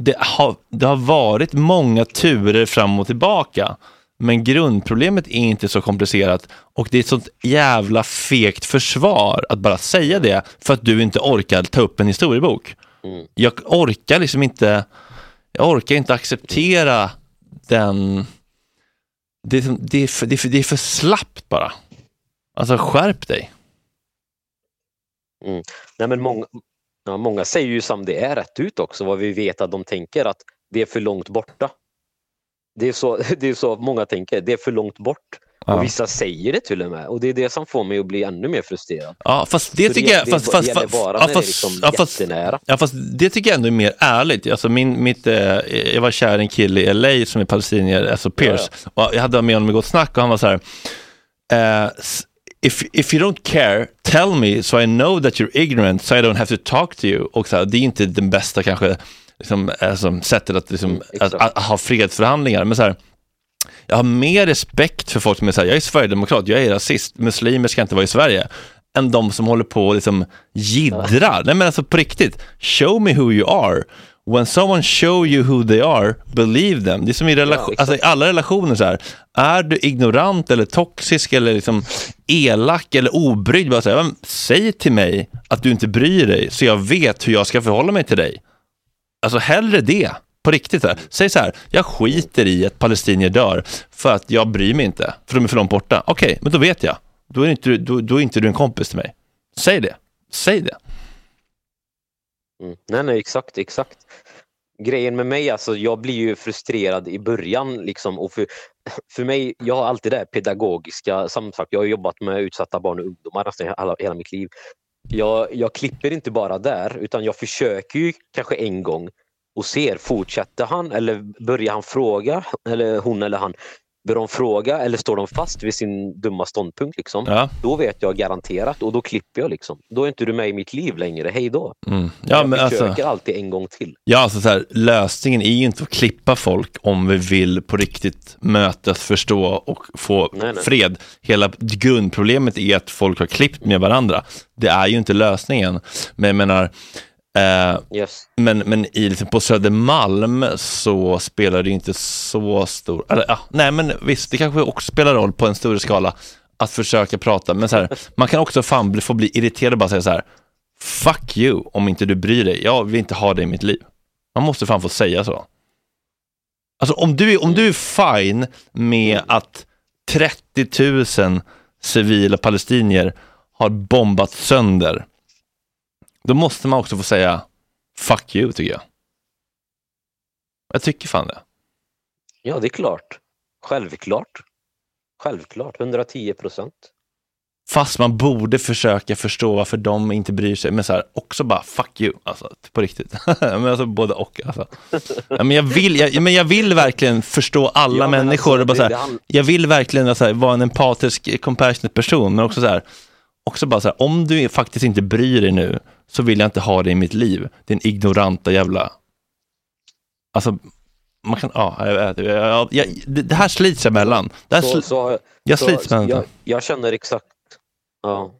det har, det har varit många turer fram och tillbaka. Men grundproblemet är inte så komplicerat och det är ett sånt jävla fegt försvar att bara säga det för att du inte orkar ta upp en historiebok. Mm. Jag orkar liksom inte, jag orkar inte acceptera den, det är, det är, för, det är, för, det är för slappt bara. Alltså skärp dig. Nej, men många, ja, många säger ju som det är rätt ut också, vad vi vet att de tänker att det är för långt borta. Det är så, (laughs) det är så många tänker, det är för långt bort. Ja. Och vissa säger det till och med och det är det som får mig att bli ännu mer frustrerad. Ja, fast det Så tycker jag... det, Fast, det, fast, det fast, bara ja, när fast, det är liksom ja, fast, jättenära. ja, fast det tycker jag ändå är mer ärligt. Alltså min, mitt, eh, jag var kär i en kille i LA som är palestinier, alltså Pierce. Och jag hade med honom i gott snack och han var så här, eh, if, if you don't care, tell me so I know that you're ignorant so I don't have to talk to you. Och så här, det är inte den bästa kanske liksom, alltså, sättet att, liksom, Mm, att, exakt. att ha fredsförhandlingar. Men så här, jag har mer respekt för folk som är så här, jag är sverigedemokrat, jag är rasist, muslimer ska inte vara i Sverige, än de som håller på och liksom jiddrar. Nej men alltså på riktigt, show me who you are. When someone show you who they are, believe them. Det är som i, relation, exakt. alltså alla relationer så här, är du ignorant eller toxisk eller liksom elak eller obrydd, bara så här, "Men säg till mig att du inte bryr dig så jag vet hur jag ska förhålla mig till dig. Alltså hellre det, på riktigt. Här. Säg så här, jag skiter i att palestinier dör för att jag bryr mig inte, för de är för långt borta. Okej, men då vet jag. Då är, inte, du- då, då är inte du en kompis till mig. Säg det. Säg det. Mm. Nej, nej, exakt, exakt. Grejen med mig, alltså jag blir ju frustrerad i början liksom och för, (clears throat) för mig, jag har alltid det här pedagogiska, som sagt, jag har jobbat med utsatta barn och ungdomar alltså, nästan hela, hela mitt liv. Jag, jag klipper inte bara där utan jag försöker ju kanske en gång och ser, fortsätter han eller börjar han fråga, eller hon eller han, börjar de fråga eller står de fast vid sin dumma ståndpunkt liksom? Ja. Då vet jag garanterat och då klipper jag liksom. Då är inte du med i mitt liv längre, hej då. Mm. Ja, jag men försöker alltså, alltid en gång till. ja, alltså så här, lösningen är ju inte att klippa folk om vi vill på riktigt mötas, förstå och få Nej, nej. fred. Hela grundproblemet är att folk har klippt med varandra. Det är ju inte lösningen. Men jag menar, eh, Yes. Men, men i, liksom på Södermalm så spelar det inte så stor... Eller, ja, nej, men visst, det kanske också spelar roll på en större skala att försöka prata. Men så här, man kan också fan bli, få bli irriterad och bara säga så här, fuck you om inte du bryr dig. Jag vill inte ha det i mitt liv. Man måste fan få säga så. Alltså om du, är- om du är fine med att 30 000 civila palestinier har bombat sönder, då måste man också få säga fuck you tycker jag. Jag tycker fan det. Ja, det är klart. Självklart. Självklart, 110 procent. Fast man borde försöka förstå varför de inte bryr sig. Men så här, också bara fuck you, alltså, på riktigt. (laughs) men alltså både och. Alltså. Ja, men, jag vill, jag, men jag vill verkligen förstå alla Ja, men människor. alltså, och bara så här, det jag vill verkligen alltså, här, vara en empatisk, compassionate person. Men också så här, också bara så här, om du faktiskt inte bryr dig nu så vill jag inte ha det i mitt liv. Din ignoranta jävla... Alltså, man kan... Ja, jag, jag, jag, jag, det, här slits emellan. Det här Så, sl- så, jag så, slits mellan jag, jag känner exakt, ja.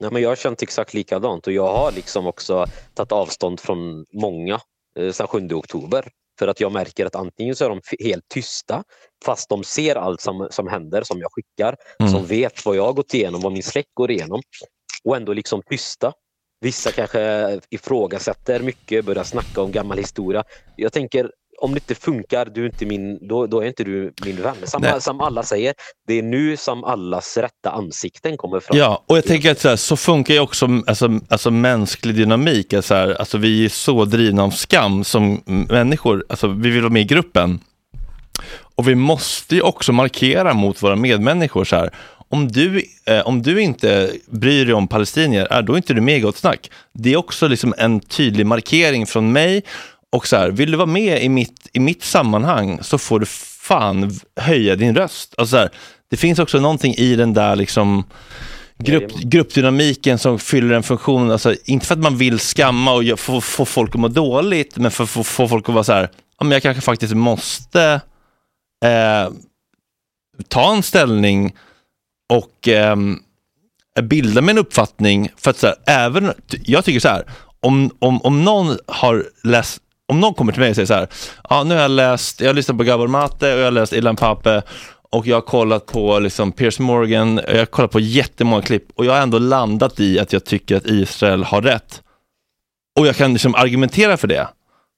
Nej, men jag har känt exakt likadant och jag har liksom också tagit avstånd från många eh, sedan 7 oktober. För att jag märker att antingen så är de helt tysta fast de ser allt som, som händer, som jag skickar, Mm. som vet vad jag har gått igenom, vad min släkt går igenom och ändå liksom tysta. Vissa kanske ifrågasätter mycket, börjar snacka om gammal historia. Jag tänker, om det inte funkar, du är inte min, då, då är inte du min vän. Som, som alla säger, det är nu som allas rätta ansikten kommer fram. Ja, och jag tänker att så, här, så funkar ju också alltså, alltså mänsklig dynamik. Att så här, alltså, vi är så drivna av skam som människor. Alltså, vi vill vara med i gruppen. Och vi måste ju också markera mot våra medmänniskor. Så här, om, du, eh, om du inte bryr dig om palestinier, är då inte du med i Gott Snack. Det är också liksom en tydlig markering från mig. Och så här, vill du vara med i mitt, i mitt sammanhang så får du fan höja din röst. Alltså så här, det finns också någonting i den där liksom grupp, gruppdynamiken som fyller en funktion. Alltså, inte för att man vill skamma och få, få folk att må dåligt, men för att få, få folk att vara så här, ja, men jag kanske faktiskt måste eh, ta en ställning och eh, bilda mig en uppfattning. För att så här, även, jag tycker så här, om, om, om någon har läst om någon kommer till mig och säger så här, ja, nu har jag läst, jag har lyssnat på Gabor Mate och jag har läst Ilan Pape och jag har kollat på liksom Piers Morgan, och jag har kollat på jättemånga klipp och jag har ändå landat i att jag tycker att Israel har rätt. Och jag kan liksom argumentera för det.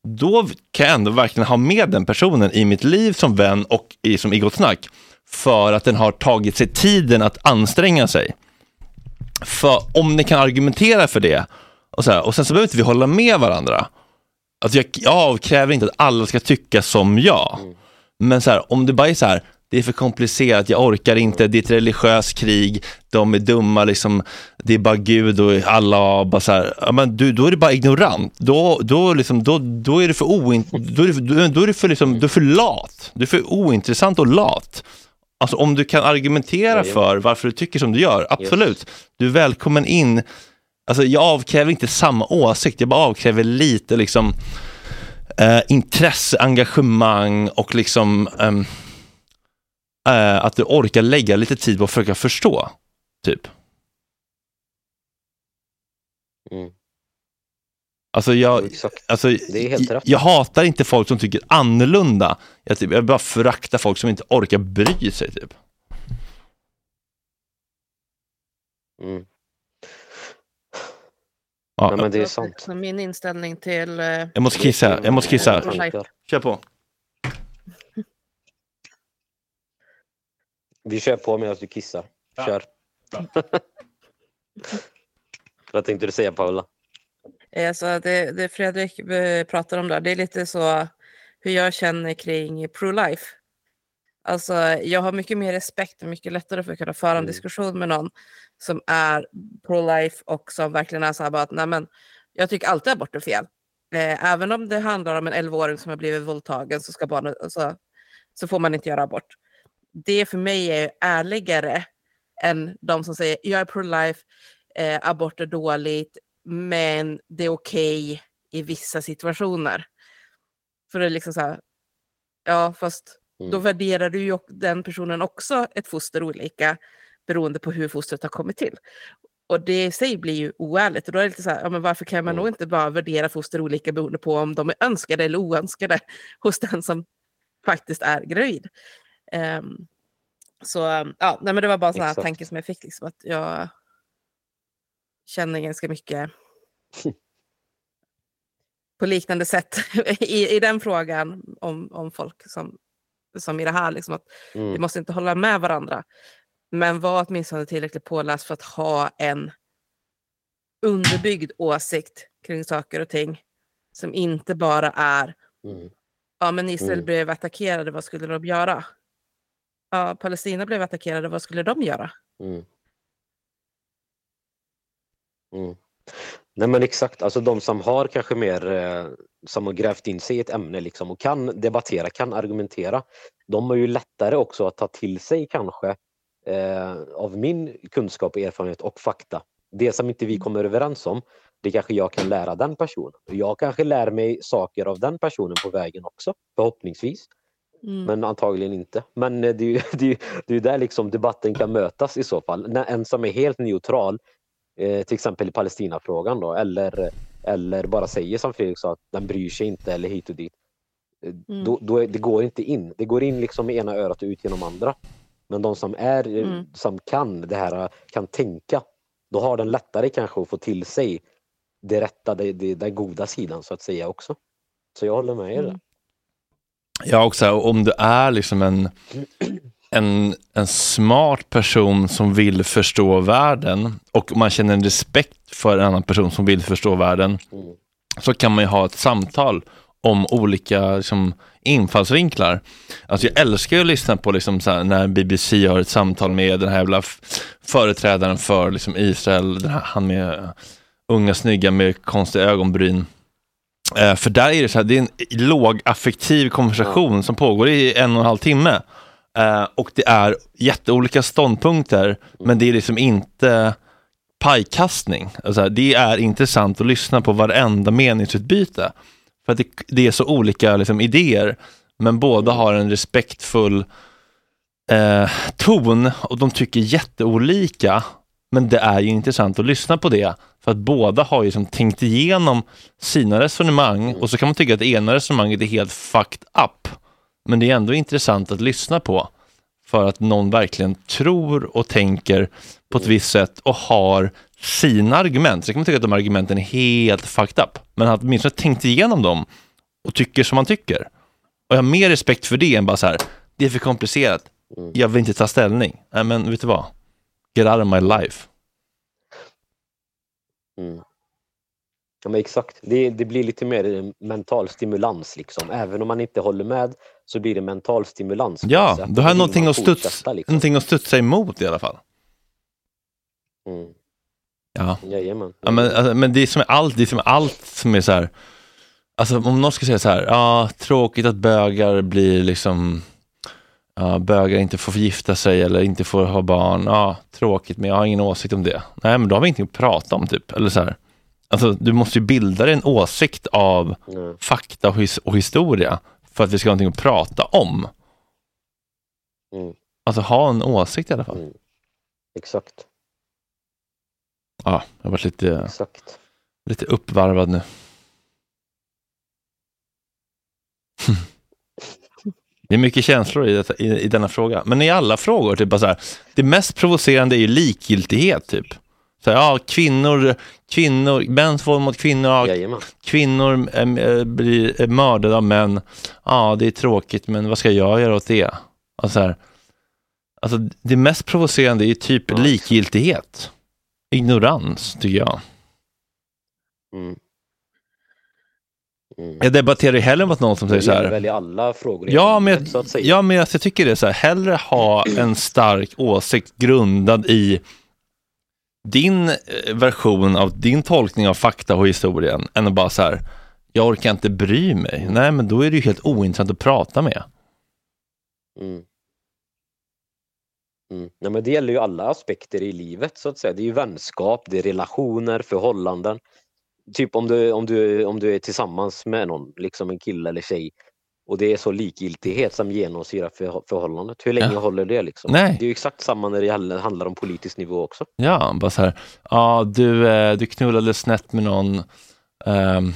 Då kan jag ändå verkligen ha med den personen i mitt liv som vän och i, som i Gott Snack. För att den har tagit sig tiden att anstränga sig. För om ni kan argumentera för det och, så här, och sen så behöver inte vi hålla med varandra. Alltså jag, jag avkräver inte att alla ska tycka som jag. Men så här, om det bara är så här, det är för komplicerat, jag orkar inte, det är ett religiöst krig, de är dumma, liksom, det är bara Gud och Allah, bara så här, ja, men du, då är du bara ignorant. Då, då, liksom, då, då är du för, oin, då är du, för- då är du för, liksom, du är för lat, du är för ointressant och lat. Alltså om du kan argumentera för varför du tycker som du gör, absolut. Du är välkommen in. Alltså jag avkräver inte samma åsikt, jag bara avkräver lite liksom eh, intresse, engagemang och liksom ehm, eh, att du orkar lägga lite tid på att försöka förstå. Typ. Mm. Alltså jag, alltså, Det är helt jag, rätt. jag hatar inte folk som tycker annorlunda. Jag, typ, jag bara föraktar folk som inte orkar bry sig. Typ. Mm. Ja, Nej, men det är sant. min inställning till... eh, jag måste kissa, jag måste kissa. Kör på. Vi kör på medan du kissar. Kör. (laughs) Vad tänkte du säga Paula? Alltså det, det Fredrik eh, pratar om där, det är lite så hur jag känner kring pro-life. Alltså jag har mycket mer respekt och mycket lättare för att kunna föra en Mm. diskussion med någon som är pro-life och som verkligen är så här bara att nej men jag tycker alltid abort är fel. Eh, även om det handlar om en 11-åring som har blivit våldtagen så, ska barnet, alltså, så får man inte göra abort. Det för mig är ärligare än de som säger jag är pro-life, eh, abort är dåligt, men det är okej i vissa situationer. För det är liksom så här, ja fast då Mm. värderar du ju den personen också ett foster olika beroende på hur fostret har kommit till. Och det i sig blir ju oärligt. Och då är det lite så här, ja, men varför kan man Mm. då inte bara värdera foster olika beroende på om de är önskade eller oönskade (laughs) hos den som faktiskt är gravid. Ehm, så ja, nej, men det var bara en sån här tanke som jag fick. Liksom, att jag känner ganska mycket på liknande sätt (laughs) i, i den frågan om, om folk som, som i det här. Liksom, att Vi Mm. måste inte hålla med varandra. Men var åtminstone tillräckligt påläst för att ha en underbyggd åsikt kring saker och ting. Som inte bara är, Mm. ja men Israel Mm. blev attackerade, vad skulle de göra? ja, Palestina blev attackerade, vad skulle de göra? Mm. Mm. Nej men exakt, alltså de som har kanske mer, eh, som har grävt in sig i ett ämne liksom och kan debattera, kan argumentera, de har ju lättare också att ta till sig kanske eh, av min kunskap, erfarenhet och fakta. Det som inte vi kommer överens om, det kanske jag kan lära den personen. Jag kanske lär mig saker av den personen på vägen också, förhoppningsvis. Mm. Men antagligen inte. Men eh, det är ju (laughs) det är, det är där liksom debatten kan mötas i så fall. När en som är helt neutral, eh, till exempel i Palestinafrågan då, eller, eller bara säger som Fredrik sa, att den bryr sig inte eller hit och dit. Eh, Mm. Då, då det går inte in. Det går in liksom med ena örat och ut genom andra. Men de som är, eh, Mm. som kan det här, kan tänka, då har den lättare kanske att få till sig det rätta, det, det, den goda sidan så att säga också. Så jag håller med er där. Mm. Ja, och så här, om du är liksom en, (clears throat) en, en smart person som vill förstå världen och man känner en respekt för en annan person som vill förstå världen Mm. så kan man ju ha ett samtal om olika liksom, infallsvinklar. Alltså jag älskar ju att lyssna på liksom, här, när BBC har ett samtal med den här jävla företrädaren för liksom, Israel, här, han med unga snygga med konstiga ögonbryn. Eh, för där är det så här, det är en lågaffektiv konversation som pågår i en och en halv timme. Eh, och det är jätteolika ståndpunkter, men det är liksom inte pajkastning. Alltså, det är intressant att lyssna på varenda meningsutbyte. För att det, det är så olika liksom, idéer, men båda har en respektfull eh, ton och de tycker jätteolika. Men det är ju intressant att lyssna på det, för att båda har ju som tänkt igenom sina resonemang och så kan man tycka att det ena resonemanget är helt fucked up. Men det är ändå intressant att lyssna på för att någon verkligen tror och tänker på ett visst sätt och har sina argument. Så kan man tycka att de argumenten är helt fucked up, men har åtminstone tänkt igenom dem och tycker som man tycker. Och jag har mer respekt för det än bara så här, det är för komplicerat, jag vill inte ta ställning. Nej men vet du vad? Get out of my life. Mm. Ja, men exakt. Det, det blir lite mer eh, mental stimulans liksom. Även om man inte håller med så blir det mental stimulans. Ja, då har någonting att, studs, fortsätta, liksom. någonting att studsa emot i alla fall. Mm. Ja. Jajamän. Ja, men, alltså, men det är som är allt, det är som allt som är så här, alltså om någon ska säga så här, ja, tråkigt att bögar blir liksom, ja, bögar inte får gifta sig eller inte får ha barn, ja, tråkigt, men jag har ingen åsikt om det. Nej, men då har vi ingenting att prata om typ, eller så här. Alltså, du måste ju bilda dig en åsikt av Mm. fakta och, his- och historia för att vi ska ha någonting att prata om. Mm. Alltså ha en åsikt i alla fall. Mm. Exakt. Ja, jag har varit lite, Exakt. lite uppvarvad nu. Det är mycket känslor i, detta, i, i denna fråga. Men i alla frågor, typ bara så här, det mest provocerande är ju likgiltighet. Typ. Så ja, kvinnor, kvinnor, mäns våld mot kvinnor, ja, Jajamän. kvinnor äh, blir äh, mördade av män. Ja, det är tråkigt, men vad ska jag göra åt det? Alltså, så här, alltså, det mest provocerande är typ Ja. likgiltighet. Ignorans, tycker jag. Mm. Mm. Jag debatterar ju hellre mot någon som säger så här. väl i alla frågor. Ja, men, säga. ja, men jag tycker det är så här, hellre ha en stark åsikt grundad i din eh, version av din tolkning av fakta och historien, än att bara så här, jag orkar inte bry mig. Nej, men då är det ju helt ointressant att prata med. Mm. Mm. Nej, men det gäller ju alla aspekter i livet så att säga. Det är ju vänskap, det är relationer, förhållanden. Typ om du, om du, om du är tillsammans med någon, liksom en kille eller tjej och det är så likgiltighet som genomsyrar för, förhållandet. Hur länge Ja. håller det liksom? Nej. Det är ju exakt samma när det handlar om politisk nivå också. Ja, bara så här, ja, du, eh, du knullade snett med någon, ehm,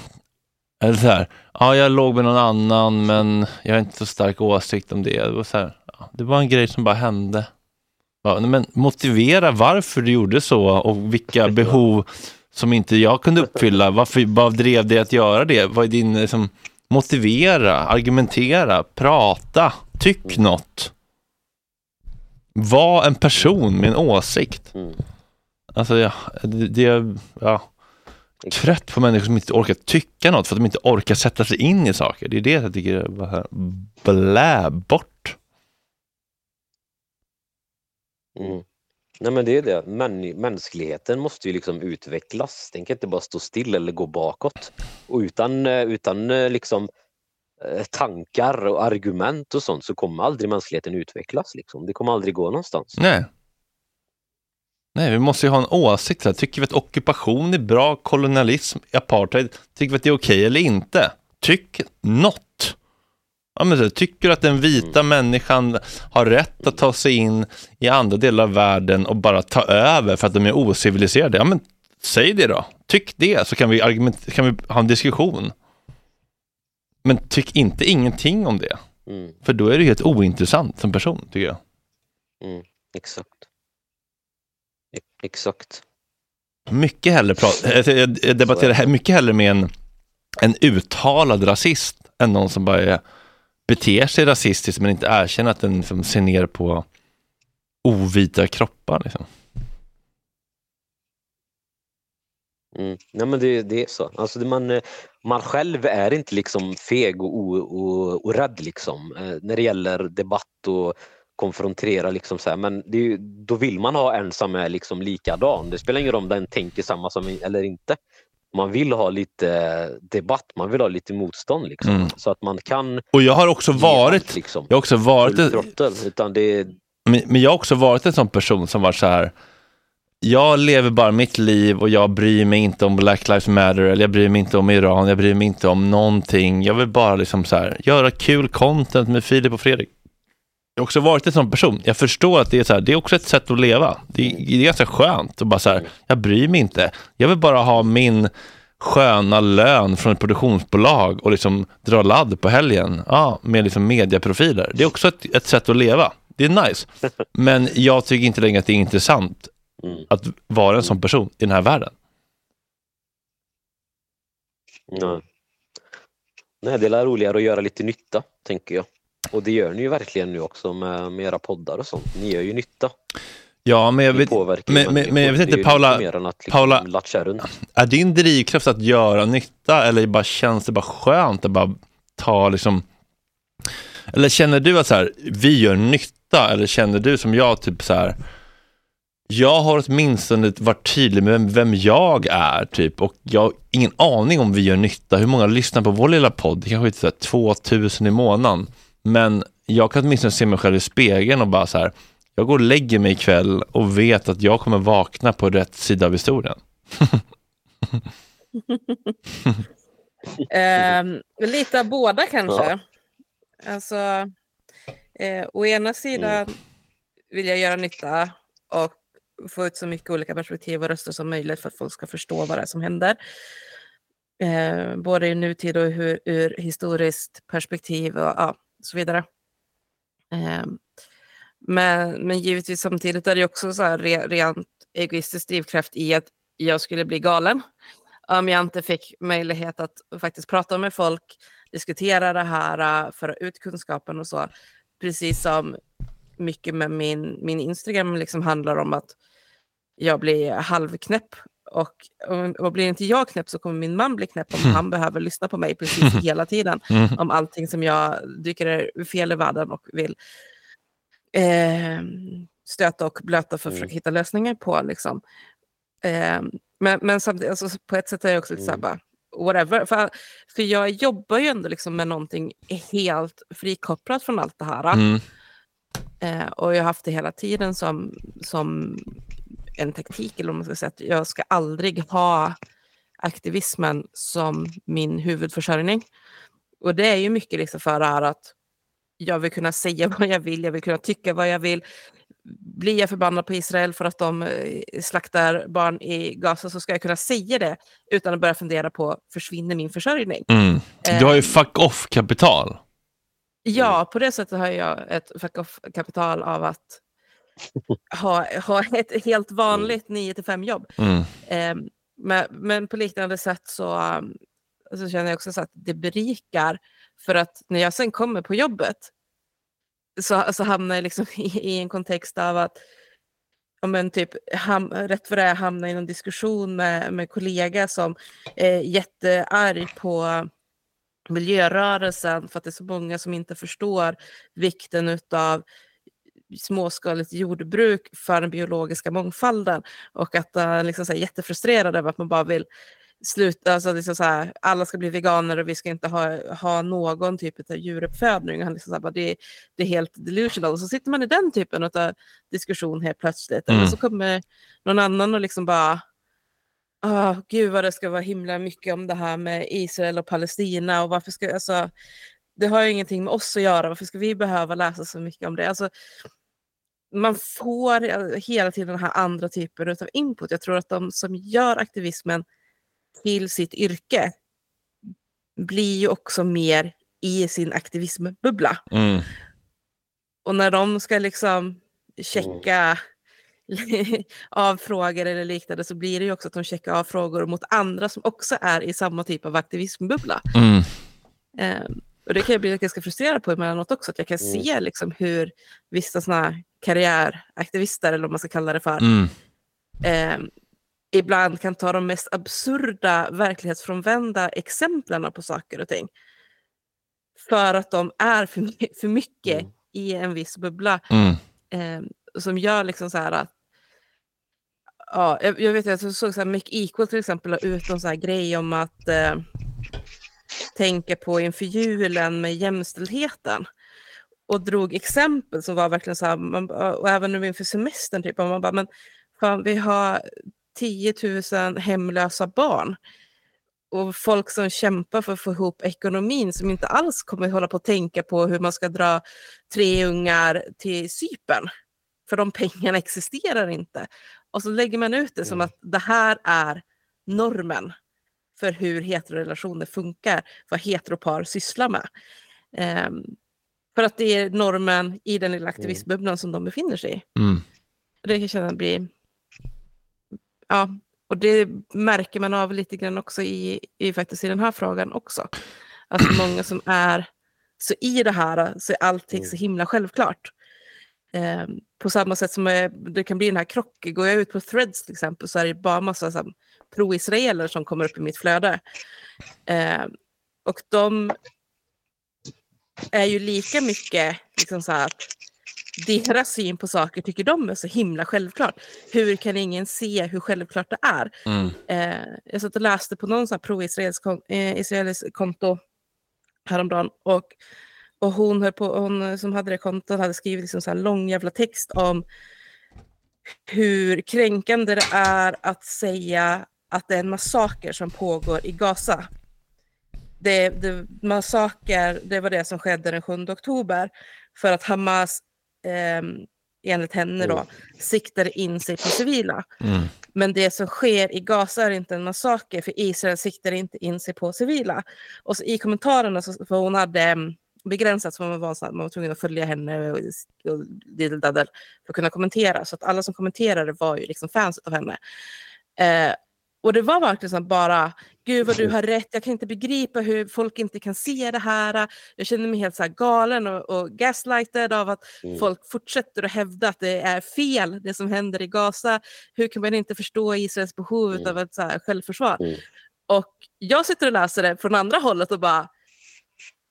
eller så här, ja, jag låg med någon annan, men jag har inte så stark åsikt om det. Det var, så här, ja, det var en grej som bara hände. Ja, men motivera varför du gjorde så och vilka (laughs) behov som inte jag kunde uppfylla. Varför, vad drev dig att göra det? Vad är din, liksom, motivera, argumentera, prata, tyck något. Var en person med en åsikt. Mm. Alltså, ja, det, det, ja, trött på människor som inte orkar tycka något för att de inte orkar sätta sig in i saker. Det är det jag tycker är bara blä bort. Mm. Nej men det är det, Män, mänskligheten måste ju liksom utvecklas. Den kan inte bara stå still eller gå bakåt. Och utan, eh, utan eh, liksom eh, tankar och argument och sånt så kommer aldrig mänskligheten utvecklas. Liksom. Det kommer aldrig gå någonstans. Nej. Nej, vi måste ju ha en åsikt. Här. Tycker vi att ockupation är bra, kolonialism, apartheid, tycker vi att det är okej eller inte? Tyck något. Ja, men så, tycker du att den vita Mm. människan har rätt att ta sig in i andra delar av världen och bara ta över för att de är ociviliserade? Ja, men säg det då. Tyck det, så kan vi, argument, kan vi ha en diskussion. Men tyck inte ingenting om det. Mm, För då är du helt ointressant som person, tycker jag. mm, exakt. E- Exakt. Mycket hellre prata, jag- debatterar mycket hellre med en, en uttalad rasist än någon som bara är, beter sig rasistiskt men inte erkänner att den liksom ser ner på ovita kroppar. Liksom. Mm. Nej men det, det är så. Alltså det man, eh, man själv är inte liksom feg och, o, och, och rädd liksom eh, när det gäller debatt och konfrontera liksom så här. Men det är, då vill man ha en som är liksom likadan. Det spelar ingen roll om den tänker samma som eller inte. Man vill ha lite eh, debatt, man vill ha lite motstånd liksom. Mm. Så att man kan Och jag har också varit, allt, liksom. jag har också varit, throttle, utan det, men, men jag har också varit en sån person som var så här, jag lever bara mitt liv och jag bryr mig inte om Black Lives Matter eller jag bryr mig inte om Iran, jag bryr mig inte om någonting. Jag vill bara liksom så här, göra kul content med Filip och Fredrik. Jag har också varit en sån person. Jag förstår att det är så här, det är också ett sätt att leva. Det är, det är ganska skönt att bara så här, jag bryr mig inte. Jag vill bara ha min sköna lön från ett produktionsbolag och liksom dra ladd på helgen ja, med liksom mediaprofiler. Det är också ett, ett sätt att leva. Det är nice. Men jag tycker inte längre att det är intressant mm. att vara en sån person i den här världen. Nej. Nej, det är roligare att göra lite nytta, tänker jag. Och det gör ni ju verkligen nu också med, med era poddar och sånt. Ni gör ju nytta. Ja, men jag vet, men, men, men jag vet inte, Paula, liksom Paula- är din drivkraft att göra nytta eller bara känns det bara skönt att bara ta liksom eller känner du att så här, vi gör nytta eller känner du som jag typ så här jag har åtminstone varit tydlig med vem, vem jag är typ och jag har ingen aning om vi gör nytta. Hur många lyssnar på vår lilla podd? Det kanske är så här 2000 i månaden. Men jag kan åtminstone se mig själv i spegeln och bara så här, jag går och lägger mig ikväll och vet att jag kommer vakna på rätt sida av historien. Ehm, lite av båda kanske. Alltså, eh, å ena sidan vill jag göra nytta och få ut så mycket olika perspektiv och röster som möjligt för att folk ska förstå vad det är som händer. Eh, både i nutid och ur, ur historiskt perspektiv och ja, så vidare. Ehm, men, men givetvis samtidigt är det också så här rent egoistisk drivkraft i att jag skulle bli galen om jag inte fick möjlighet att faktiskt prata med folk, diskutera det här, äh, föra ut kunskapen och så. Precis som mycket med min, min Instagram liksom handlar om att jag blir halvknäpp. Och, och, blir inte jag knäpp så kommer min man bli knäpp om han behöver lyssna på mig precis (laughs) hela tiden Mm. om allting som jag tycker är fel i världen och vill eh, stöta och blöta för att Mm. försöka hitta lösningar på. Liksom. Eh, men, men samtidigt, alltså, på ett sätt är jag också lite så här Mm. bara, whatever. För, för jag jobbar ju ändå liksom med någonting helt frikopplat från allt det här. Mm. Eh, och jag har haft det hela tiden som, som en taktik, eller om man ska säga att jag ska aldrig ha aktivismen som min huvudförsörjning. Och det är ju mycket liksom för det här att jag vill kunna säga (laughs) vad jag vill, jag vill kunna tycka vad jag vill. Blir jag förbannad på Israel för att de eh, slaktar barn i Gaza så ska jag kunna säga det utan att börja fundera på, försvinner min försörjning? Mm. Du har ju fuck off-kapital. Ja, på det sättet har jag ett fuck off-kapital av att ha, ha ett helt vanligt 9-5 jobb. Mm. Ehm, men, men på liknande sätt så, um, så känner jag också så att det berikar. För att när jag sen kommer på jobbet så, så hamnar jag liksom (laughs) i, i en kontext av att ja, men typ, ham, rätt för det är hamna i en diskussion med, med kollega som är jättearg på miljörörelsen för att det är så många som inte förstår vikten av småskaligt jordbruk för den biologiska mångfalden och att han uh, liksom, är jättefrustrerad över att man bara vill sluta, alltså liksom så här, alla ska bli veganer och vi ska inte ha, ha någon typ av djuruppfödning. Han liksom så här, bara, det, det är helt delusional. Och så sitter man i den typen av diskussion helt plötsligt. Mm. Och så kommer någon annan och liksom bara Oh, gud vad det ska vara himla mycket om det här med Israel och Palestina och varför ska, alltså, det har ju ingenting med oss att göra, varför ska vi behöva läsa så mycket om det? Alltså, man får hela tiden den här andra typen av input. Jag tror att de som gör aktivismen till sitt yrke blir ju också mer i sin aktivismbubbla. Mm. Och när de ska liksom checka (laughs) av frågor eller liknande så blir det ju också att de checkar av frågor mot andra som också är i samma typ av aktivismbubbla. Mm. Um, och det kan jag bli ganska frustrerad på emellanåt också, att jag kan mm. se liksom hur vissa sådana karriäraktivister, eller vad man ska kalla det för, mm. um, ibland kan ta de mest absurda, verklighetsfrånvända exemplen på saker och ting. För att de är för, för mycket mm. i en viss bubbla. Eh, som gör liksom så här att Ja, jag, jag vet att jag såg så här, Make Equal till exempel ut en så här grej om att eh, tänka på inför julen med jämställdheten. Och drog exempel som var verkligen så här, man, och även nu inför semestern, typ, man bara, men fan, vi har 10 000 hemlösa barn och folk som kämpar för att få ihop ekonomin som inte alls kommer hålla på att tänka på hur man ska dra tre ungar till Sypen. För de pengarna existerar inte. Och så lägger man ut det som mm. att det här är normen för hur heterorelationer funkar, vad heteropar sysslar med. Um, för att det är normen i den lilla mm. aktivistbubblan som de befinner sig i. Mm. Det kan jag känna blir ja, och det märker man av lite grann också i, i, faktiskt i den här frågan också. Att många som är så i det här så är allting så himla självklart. Eh, på samma sätt som det kan bli den här krocken. Går jag ut på threads till exempel så är det bara massa pro-israeler som kommer upp i mitt flöde. Eh, och de är ju lika mycket liksom så att deras syn på saker tycker de är så himla självklart. Hur kan ingen se hur självklart det är? Mm. Eh, jag satt och läste på någon pro-israelisk eh, konto häromdagen och, och hon, höll på, hon som hade det kontot hade skrivit liksom så här lång jävla text om hur kränkande det är att säga att det är en massaker som pågår i Gaza. Det, det, massaker, det var det som skedde den 7 oktober för att Hamas eh, enligt henne då, mm. siktade in sig på civila. Mm. Men det som sker i Gaza är inte en massaker, för Israel siktar inte in sig på civila. Och så i kommentarerna, så, för hon hade um, begränsat, så man var, man var tvungen att följa henne och, och, och för att kunna kommentera. Så att alla som kommenterade var ju liksom fans av henne. Eh, och det var verkligen bara, gud vad du har rätt, jag kan inte begripa hur folk inte kan se det här. Jag känner mig helt så galen och, och gaslighted av att mm. folk fortsätter att hävda att det är fel det som händer i Gaza. Hur kan man inte förstå Israels behov mm. av ett så självförsvar? Mm. Och jag sitter och läser det från andra hållet och bara,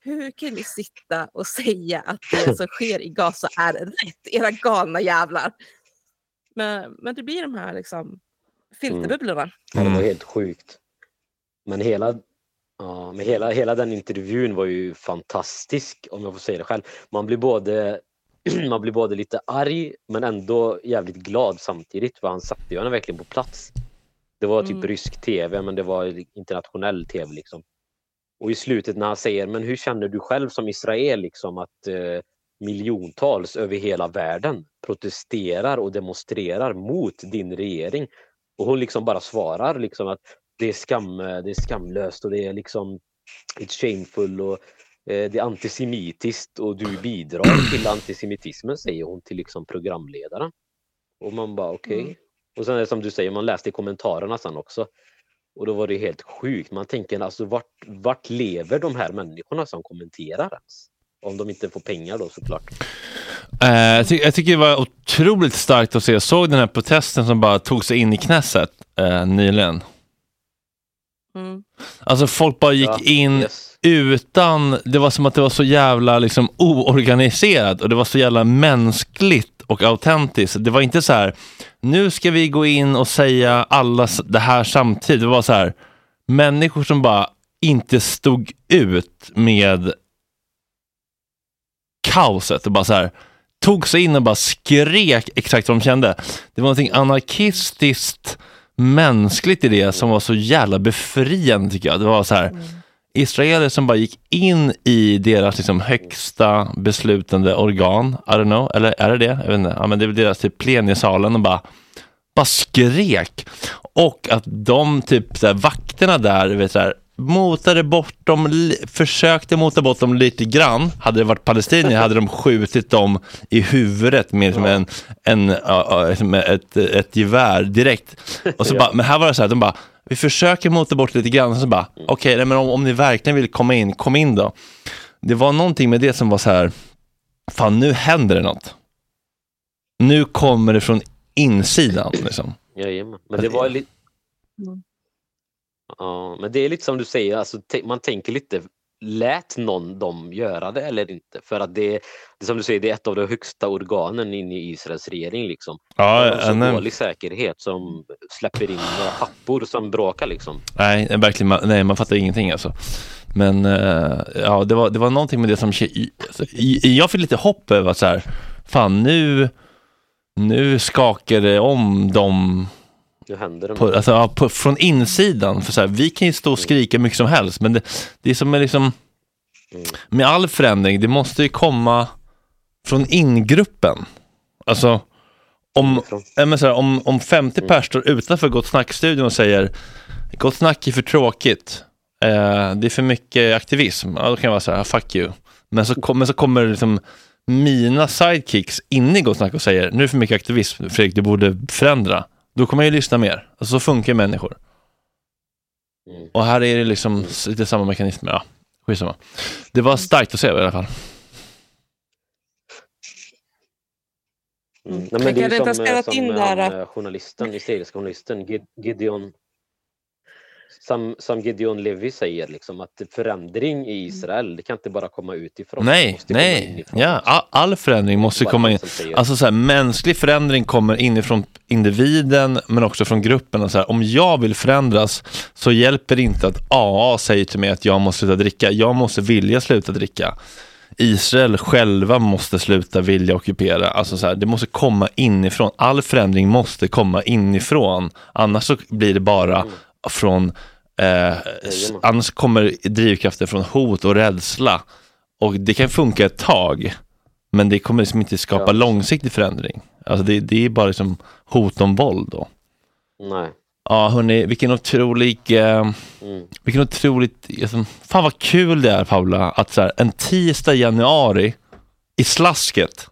hur kan ni sitta och säga att det som (laughs) sker i Gaza är rätt, era galna jävlar? Men, men det blir de här liksom filterbubblorna. Mm. Ja, det var helt sjukt. Men hela, ja, men hela, hela den intervjun var ju fantastisk om jag får säga det själv. Man blir både (clears throat) man blir både lite arg men ändå jävligt glad samtidigt för han satte ju henne verkligen på plats. Det var typ mm. rysk tv men det var internationell tv liksom. Och i slutet när han säger men hur känner du själv som Israel liksom att eh, miljontals över hela världen protesterar och demonstrerar mot din regering och hon liksom bara svarar liksom att det är, skam, det är skamlöst och det är liksom it's shameful och eh, det är antisemitiskt och du bidrar till antisemitismen säger hon till liksom programledaren. Och man bara okej. Okay. Mm. Och sen är det som du säger, man läste i kommentarerna sen också. Och då var det helt sjukt. Man tänker alltså vart, vart lever de här människorna som kommenterar ens? Om de inte får pengar då såklart. Uh, jag, ty jag, tycker det var otroligt starkt att se. Jag såg den här protesten som bara tog sig in i Knesset uh, nyligen. Mm. Alltså folk bara gick ja, in, yes. utan, det var som att det var så jävla liksom oorganiserat och det var så jävla mänskligt och autentiskt. Det var inte så här, nu ska vi gå in och säga alla det här samtidigt. Det var så här, människor som bara inte stod ut med kaoset och bara så här tog sig in och bara skrek exakt vad de kände. Det var någonting anarkistiskt mänskligt i det som var så jävla befriande tycker jag. Det var så här israeler som bara gick in i deras liksom högsta beslutande organ, I don't know, eller är det det? Jag vet inte. Ja, men det är väl deras typ plenisalen och bara, bara skrek. Och att de typ så här, vakterna där, du vet så här, motade bort dem, försökte mota bort dem lite grann. Hade det varit palestinier hade de skjutit dem i huvudet med som en, en, ett, ett gevär direkt. Och så Ja. bara, men här var det så här, de bara, vi försöker mota bort lite grann, och så bara, okej, nej, men om, om ni verkligen vill komma in, kom in då. Det var någonting med det som var så här, fan nu händer det något. Nu kommer det från insidan liksom. Jajamän. Men det var lite... Ja, men det är lite som du säger, alltså, man tänker lite, lät någon dem göra det eller inte? För att det, det är som du säger, det är ett av de högsta organen inne i Israels regering liksom. Ja, så nej. dålig säkerhet som släpper in några pappor som bråkar liksom. Nej, verkligen, man- nej, man fattar ingenting alltså. Men eh, ja, det var, det var någonting med det som, alltså, jag fick lite hopp över att så här, fan nu, nu skakar det om dem Nu händer det på, alltså, ja, på, från insidan. För så här, vi kan ju stå och skrika mycket som helst, men det, det är som med, liksom, Mm. med all förändring, det måste ju komma från ingruppen. Alltså, om, ja, men så här, om, om 50 Mm. pers står utanför Gott Snack-studion och säger Gott Snack är för tråkigt, eh, det är för mycket aktivism, ja, då kan jag vara så här, fuck you. Men så, kom, men så kommer liksom mina sidekicks in i Gott Snack och säger, nu är det för mycket aktivism, Fredrik, du borde förändra. Då kommer jag ju lyssna mer. Alltså, så funkar människor. Mm. Och här är det liksom s- lite samma mekanism. Ja, skitsamma. Det var starkt att se i alla fall. Mm. Mm. Nej, Men det är ju inte som, eh, som in han, där, eh, journalisten, israeliska journalisten Gid- Gideon som, som Gideon Levy säger, liksom, att förändring i Israel, det kan inte bara komma utifrån. Nej, nej. Ja, all, all förändring måste komma in. Alltså så här, mänsklig förändring kommer inifrån individen men också från gruppen. Och så här, om jag vill förändras så hjälper det inte att AA säger till mig att jag måste sluta dricka. Jag måste vilja sluta dricka. Israel själva måste sluta vilja ockupera. Alltså så här, det måste komma inifrån. All förändring måste komma inifrån. Annars så blir det bara från eh, annars kommer drivkrafter från hot och rädsla. Och det kan funka ett tag. Men det kommer liksom inte skapa Ja. långsiktig förändring. Alltså det, det är bara liksom hot om våld då. Nej. Ja hörni, vilken otrolig, eh, Mm. vilken otroligt, alltså, fan vad kul det är Paula, att så här, en tisdag i januari i slasket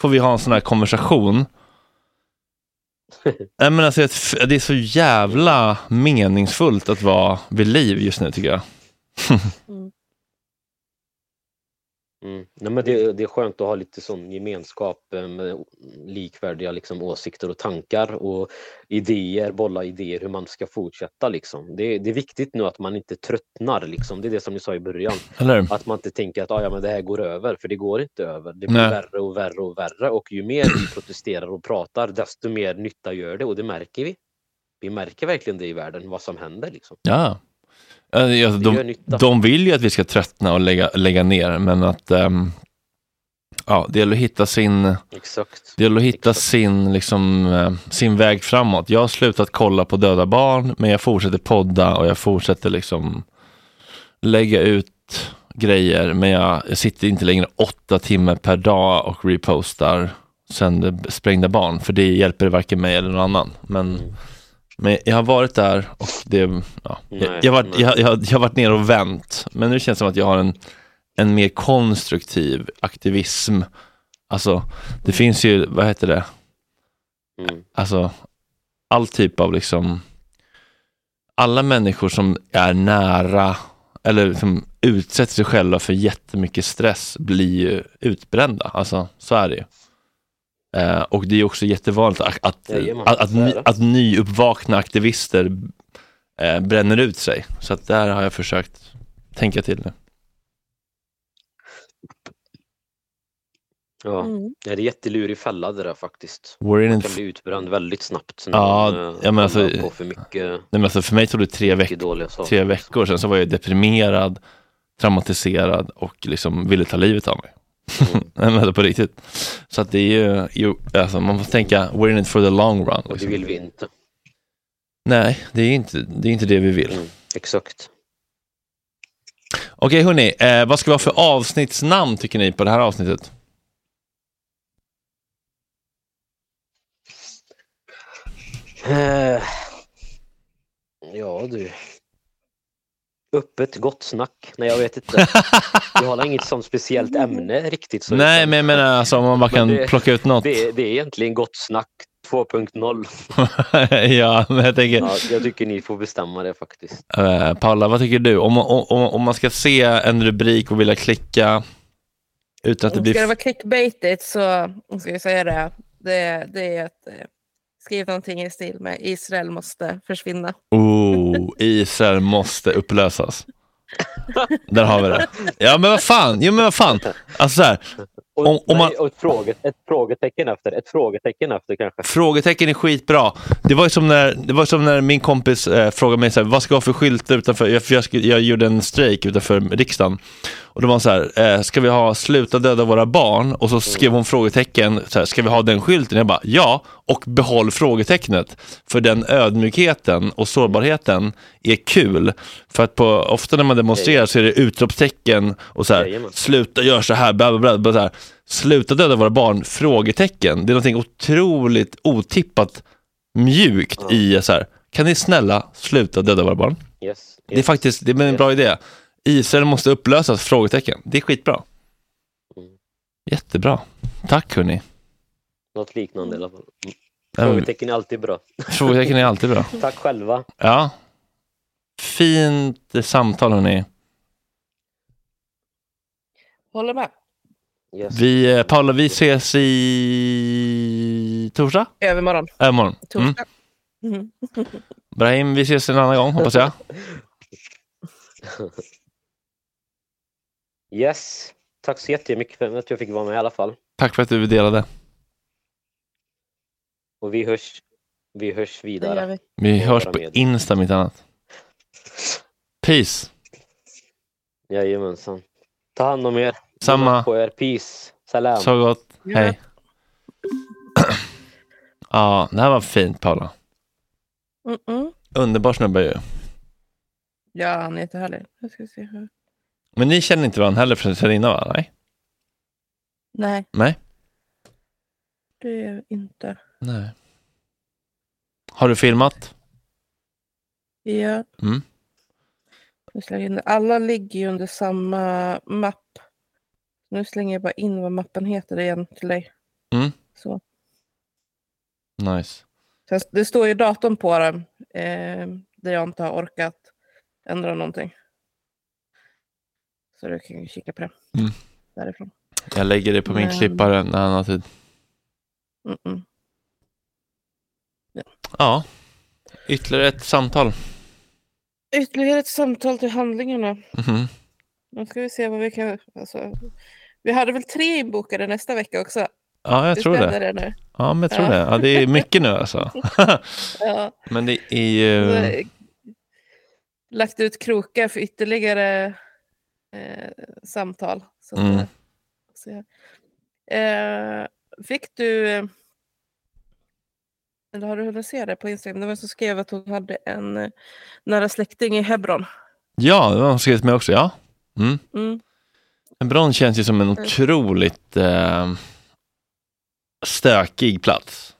får vi ha en sån här konversation. (laughs) Nej, men alltså, det är så jävla meningsfullt att vara vid liv just nu tycker jag. (laughs) Mm. Nej, men det, det är skönt att ha lite sån gemenskap eh, med likvärdiga liksom, åsikter och tankar och idéer, bolla idéer hur man ska fortsätta. Liksom. Det, det är viktigt nu att man inte tröttnar. Liksom. Det är det som ni sa i början. Eller? Att man inte tänker att ah, ja, men det här går över, för det går inte över. Det blir Nej. värre och värre och värre och ju mer vi protesterar och pratar desto mer nytta gör det och det märker vi. Vi märker verkligen det i världen, vad som händer. Liksom. Ja. Alltså, de, de vill ju att vi ska tröttna och lägga, lägga ner, men att ehm, ja, det gäller att hitta sin, Exakt. det gäller att hitta Exakt. sin, liksom, eh, sin väg framåt. Jag har slutat kolla på döda barn, men jag fortsätter podda och jag fortsätter liksom lägga ut grejer, men jag, jag sitter inte längre åtta timmar per dag och repostar sönder sprängda barn, för det hjälper varken mig eller någon annan. Men Mm. Men jag har varit där och det, ja, Nej, jag, jag, har varit, jag, jag, jag har varit ner och vänt. Men nu känns det som att jag har en, en mer konstruktiv aktivism. Alltså, det finns ju, vad heter det, Mm. alltså all typ av liksom, alla människor som är nära eller liksom utsätter sig själva för jättemycket stress blir ju utbrända. Alltså, så är det ju. Eh, och det är också jättevanligt att, att, att, att, att nyuppvakna aktivister uh, bränner ut sig. Så att där har jag försökt tänka till det. Ja, mm. det är jättelurig fälla det där faktiskt. Man kan bli utbränd väldigt snabbt. Ja, man, ja, eh, alltså, på för, mycket, nej, men alltså för mig tog det tre, veck tre veckor, sen så var jag deprimerad, traumatiserad och liksom ville ta livet av mig. Mm. (laughs) Men på riktigt. Så att det är ju, ju alltså man måste tänka, we're in it for the long run. Och det Liksom. vill vi inte. Nej, det är inte det, är inte det vi vill. Mm, exakt. Okej hörni, eh, vad ska vi ha för avsnittsnamn tycker ni på det här avsnittet? Eh, ja du. Öppet gott snack. Nej jag vet inte. (laughs) Jag har inget sånt speciellt ämne riktigt. Så Nej, utan men jag menar alltså om man bara kan det- plocka ut något. det, det är egentligen gott snack 2.0. (laughs) ja, men jag tänker, Ja, jag tycker ni får bestämma det faktiskt. eh, Paula, vad tycker du? Om, om, om, man ska se en rubrik och vilja klicka utan att det Ska blir... det vara clickbaitigt så ska jag säga det. Det, det är att Skriv någonting i stil med Israel måste försvinna. Oh, Israel måste upplösas. Där har vi det. Ja men vad fan, jo men vad fan. Alltså så här, och, Om- om man- nej, och ett, fråge, ett frågetecken efter. Ett frågetecken efter kanske. frågetecken är skitbra. Det var som när, det var som när min kompis eh, frågade mig så här, vad ska jag ha för skyltar utanför, jag, för jag, jag gjorde en strejk utanför riksdagen. Och det var så här, eh, ska vi ha sluta döda våra barn? Och så skrev hon frågetecken, så här, ska vi ha den skylten? Jag bara, ja, och behåll frågetecknet. För den ödmjukheten och sårbarheten är kul. För att på, ofta när man demonstrerar så är det utropstecken och så här, sluta gör så här, bla bla bla. bla så här, sluta döda våra barn? Frågetecken. Det är någonting otroligt otippat mjukt Ja. i så här, kan ni snälla sluta döda våra barn? Yes, Det är yes. faktiskt det är en bra idé. Israel måste upplösas? Frågetecken. Det är skitbra. Mm. Jättebra. Tack hörni. Något liknande i alla fall. Mm. Mm. Frågetecken är alltid bra. Frågetecken är alltid bra. (laughs) Tack själva. Ja. Fint samtal hörni. Håller med. Yes. Vi, eh, Paula, vi ses i torsdag? Övermorgon. Imorgon. Mm. Torsdag. Mm. (laughs) Brahim, vi ses en annan gång hoppas jag. (laughs) Yes. Tack så jättemycket för att jag fick vara med i alla fall. Tack för att du delade. Och vi hörs, vi hörs vidare. vi. Vi hörs på. Insta mitt annat. (laughs) Peace. Jajamensan. Ta hand om er. Samma. På er. Peace. Salam. Så gott. Hej. Ja, det här var fint Paula. Mm-mm. Underbar snubbe ju. Ja, han är jättehärlig. Jag ska se hur. Men ni känner inte varandra heller sen innan va? Nej? Nej, Nej? det är inte. Nej. Har du filmat? Ja. Mm. Alla ligger ju under samma mapp. Nu slänger jag bara in vad mappen heter igen till dig. Mm. Så. Nice. Det står ju datum på den. Eh, där jag inte har orkat ändra någonting. Så du kan ju kika på det. Mm. Därifrån. Jag lägger det på min Men- klippare han har tid. Mm-mm. Ja. Ytterligare ett samtal. Ytterligare ett samtal till handlingarna. Mhm. Nu ska vi se vad vi kan... Alltså, vi hade väl tre inbokade nästa vecka också. Ja, jag tror det. det nu? Ja, men jag tror Ja. det. Ja, det är mycket nu alltså. (laughs) Ja. men det är ju... Eh, Lagt ut krokar för ytterligare eh, samtal. Så att, Mm. eh, se. Eh, fick du... eh, Eller har du hunnit se det på Instagram? Det var en som skrev att hon hade en eh, nära släkting i Hebron. Ja, det har hon skrivit med också. Ja. Mm. Mm. Hebron känns ju som en otroligt eh, stökig plats.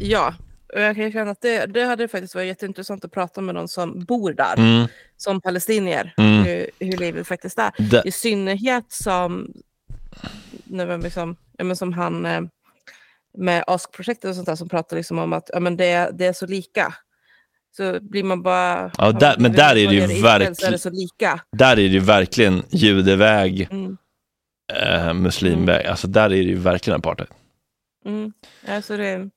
Ja, och jag kan känna att det, det hade faktiskt varit jätteintressant att prata med någon som bor där, Mm. som palestinier, Mm. hur, hur livet faktiskt är. Det, I synnerhet som, men liksom, ja, men som han eh, med ASK-projektet och sånt där som pratar liksom om att ja, men det, det är så lika. Så blir man bara... Ja, där- men där är det ju verkligen- där är det ju verkligen judeväg, Mm. eh, muslimväg. Alltså där är det ju verkligen apartheid. Mm. Alltså det,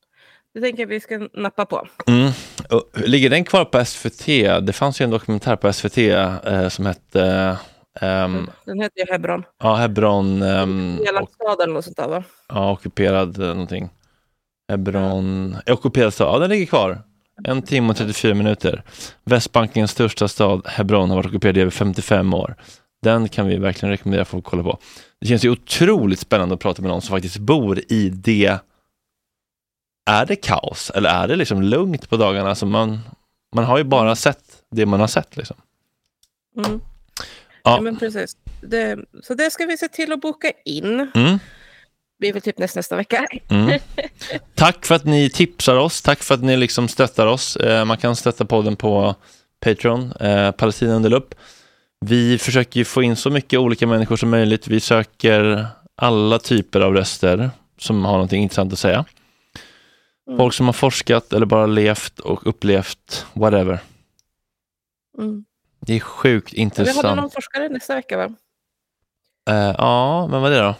det tänker jag vi ska nappa på. Mm. Och, ligger den kvar på SVT? Det fanns ju en dokumentär på SVT eh, som hette Ehm, Den heter ju Hebron. ja, Hebron, ehm, Hela och, staden eller sånt där va? ja, ockuperad eh, någonting. Hebron, ockuperad stad, ja den ligger kvar. En timme och 34 minuter. Västbankens största stad, Hebron, har varit ockuperad i över 55 år. Den kan vi verkligen rekommendera folk att kolla på. Det känns ju otroligt spännande att prata med någon som faktiskt bor i det. Är det kaos eller är det liksom lugnt på dagarna? Alltså man, man har ju bara sett det man har sett. Liksom. Mm. Ja. Ja. men precis. Det, så det ska vi se till att boka in. Mm. Är väl typ näst, nästa vecka. Mm. (laughs) Tack för att ni tipsar oss. Tack för att ni liksom stöttar oss. Eh, man kan stötta podden på Patreon, eh, Palestina under lupp. Vi försöker ju få in så mycket olika människor som möjligt. Vi söker alla typer av röster som har någonting intressant att säga. Mm. Folk som har forskat eller bara levt och upplevt whatever. Mm. Det är sjukt Ja, Vi har intressant. någon forskare nästa vecka va? Eh, ja, men vad är det då?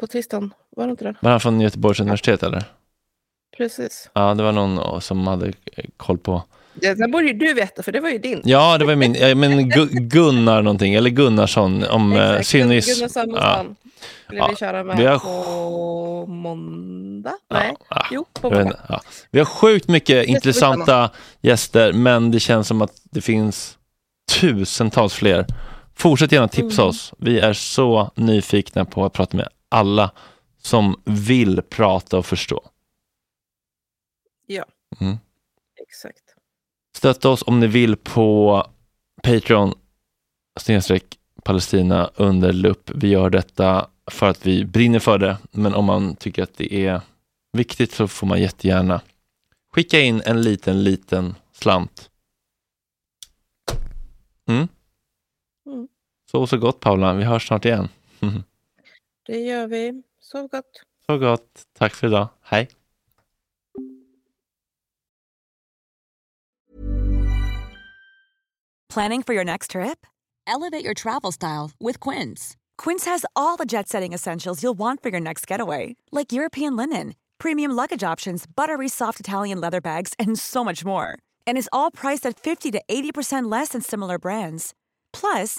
På- tisdagen, var det inte det? Var han från Göteborgs universitet eller? Precis. Ja, det var någon som hade eh, koll på Det där borde ju du veta, för det var ju din. Ja, det var min, men Gu- Gunnar någonting, eller Gunnarsson om eh, Exakt, Synis. Gunnar Samuelsson skulle Ja. vi köra med Vi har- på måndag? Nej, Ja, jo, på måndag. ja. Vi har sjukt mycket intressanta gäster, men det känns som att det finns tusentals fler. Fortsätt gärna tipsa Mm. oss. Vi är så nyfikna på att prata med alla som vill prata och förstå. Ja, Mm. exakt. Stötta oss om ni vill på Patreon snedstreck Palestina under lupp. Vi gör detta för att vi brinner för det, men om man tycker att det är viktigt så får man jättegärna skicka in en liten, liten slant. Mm. Mm. Så så gott Paula, vi hörs snart igen. (laughs) Det gör vi. Sov gott. Så gott, tack för idag, hej. Planning for your next trip? Elevate your travel style with Quince. Quince has all the jet setting essentials you'll want for your next getaway, like European linen, premium luggage options, buttery soft Italian leather bags, and so much more. And is all priced at 50 to 80% less than similar brands. Plus,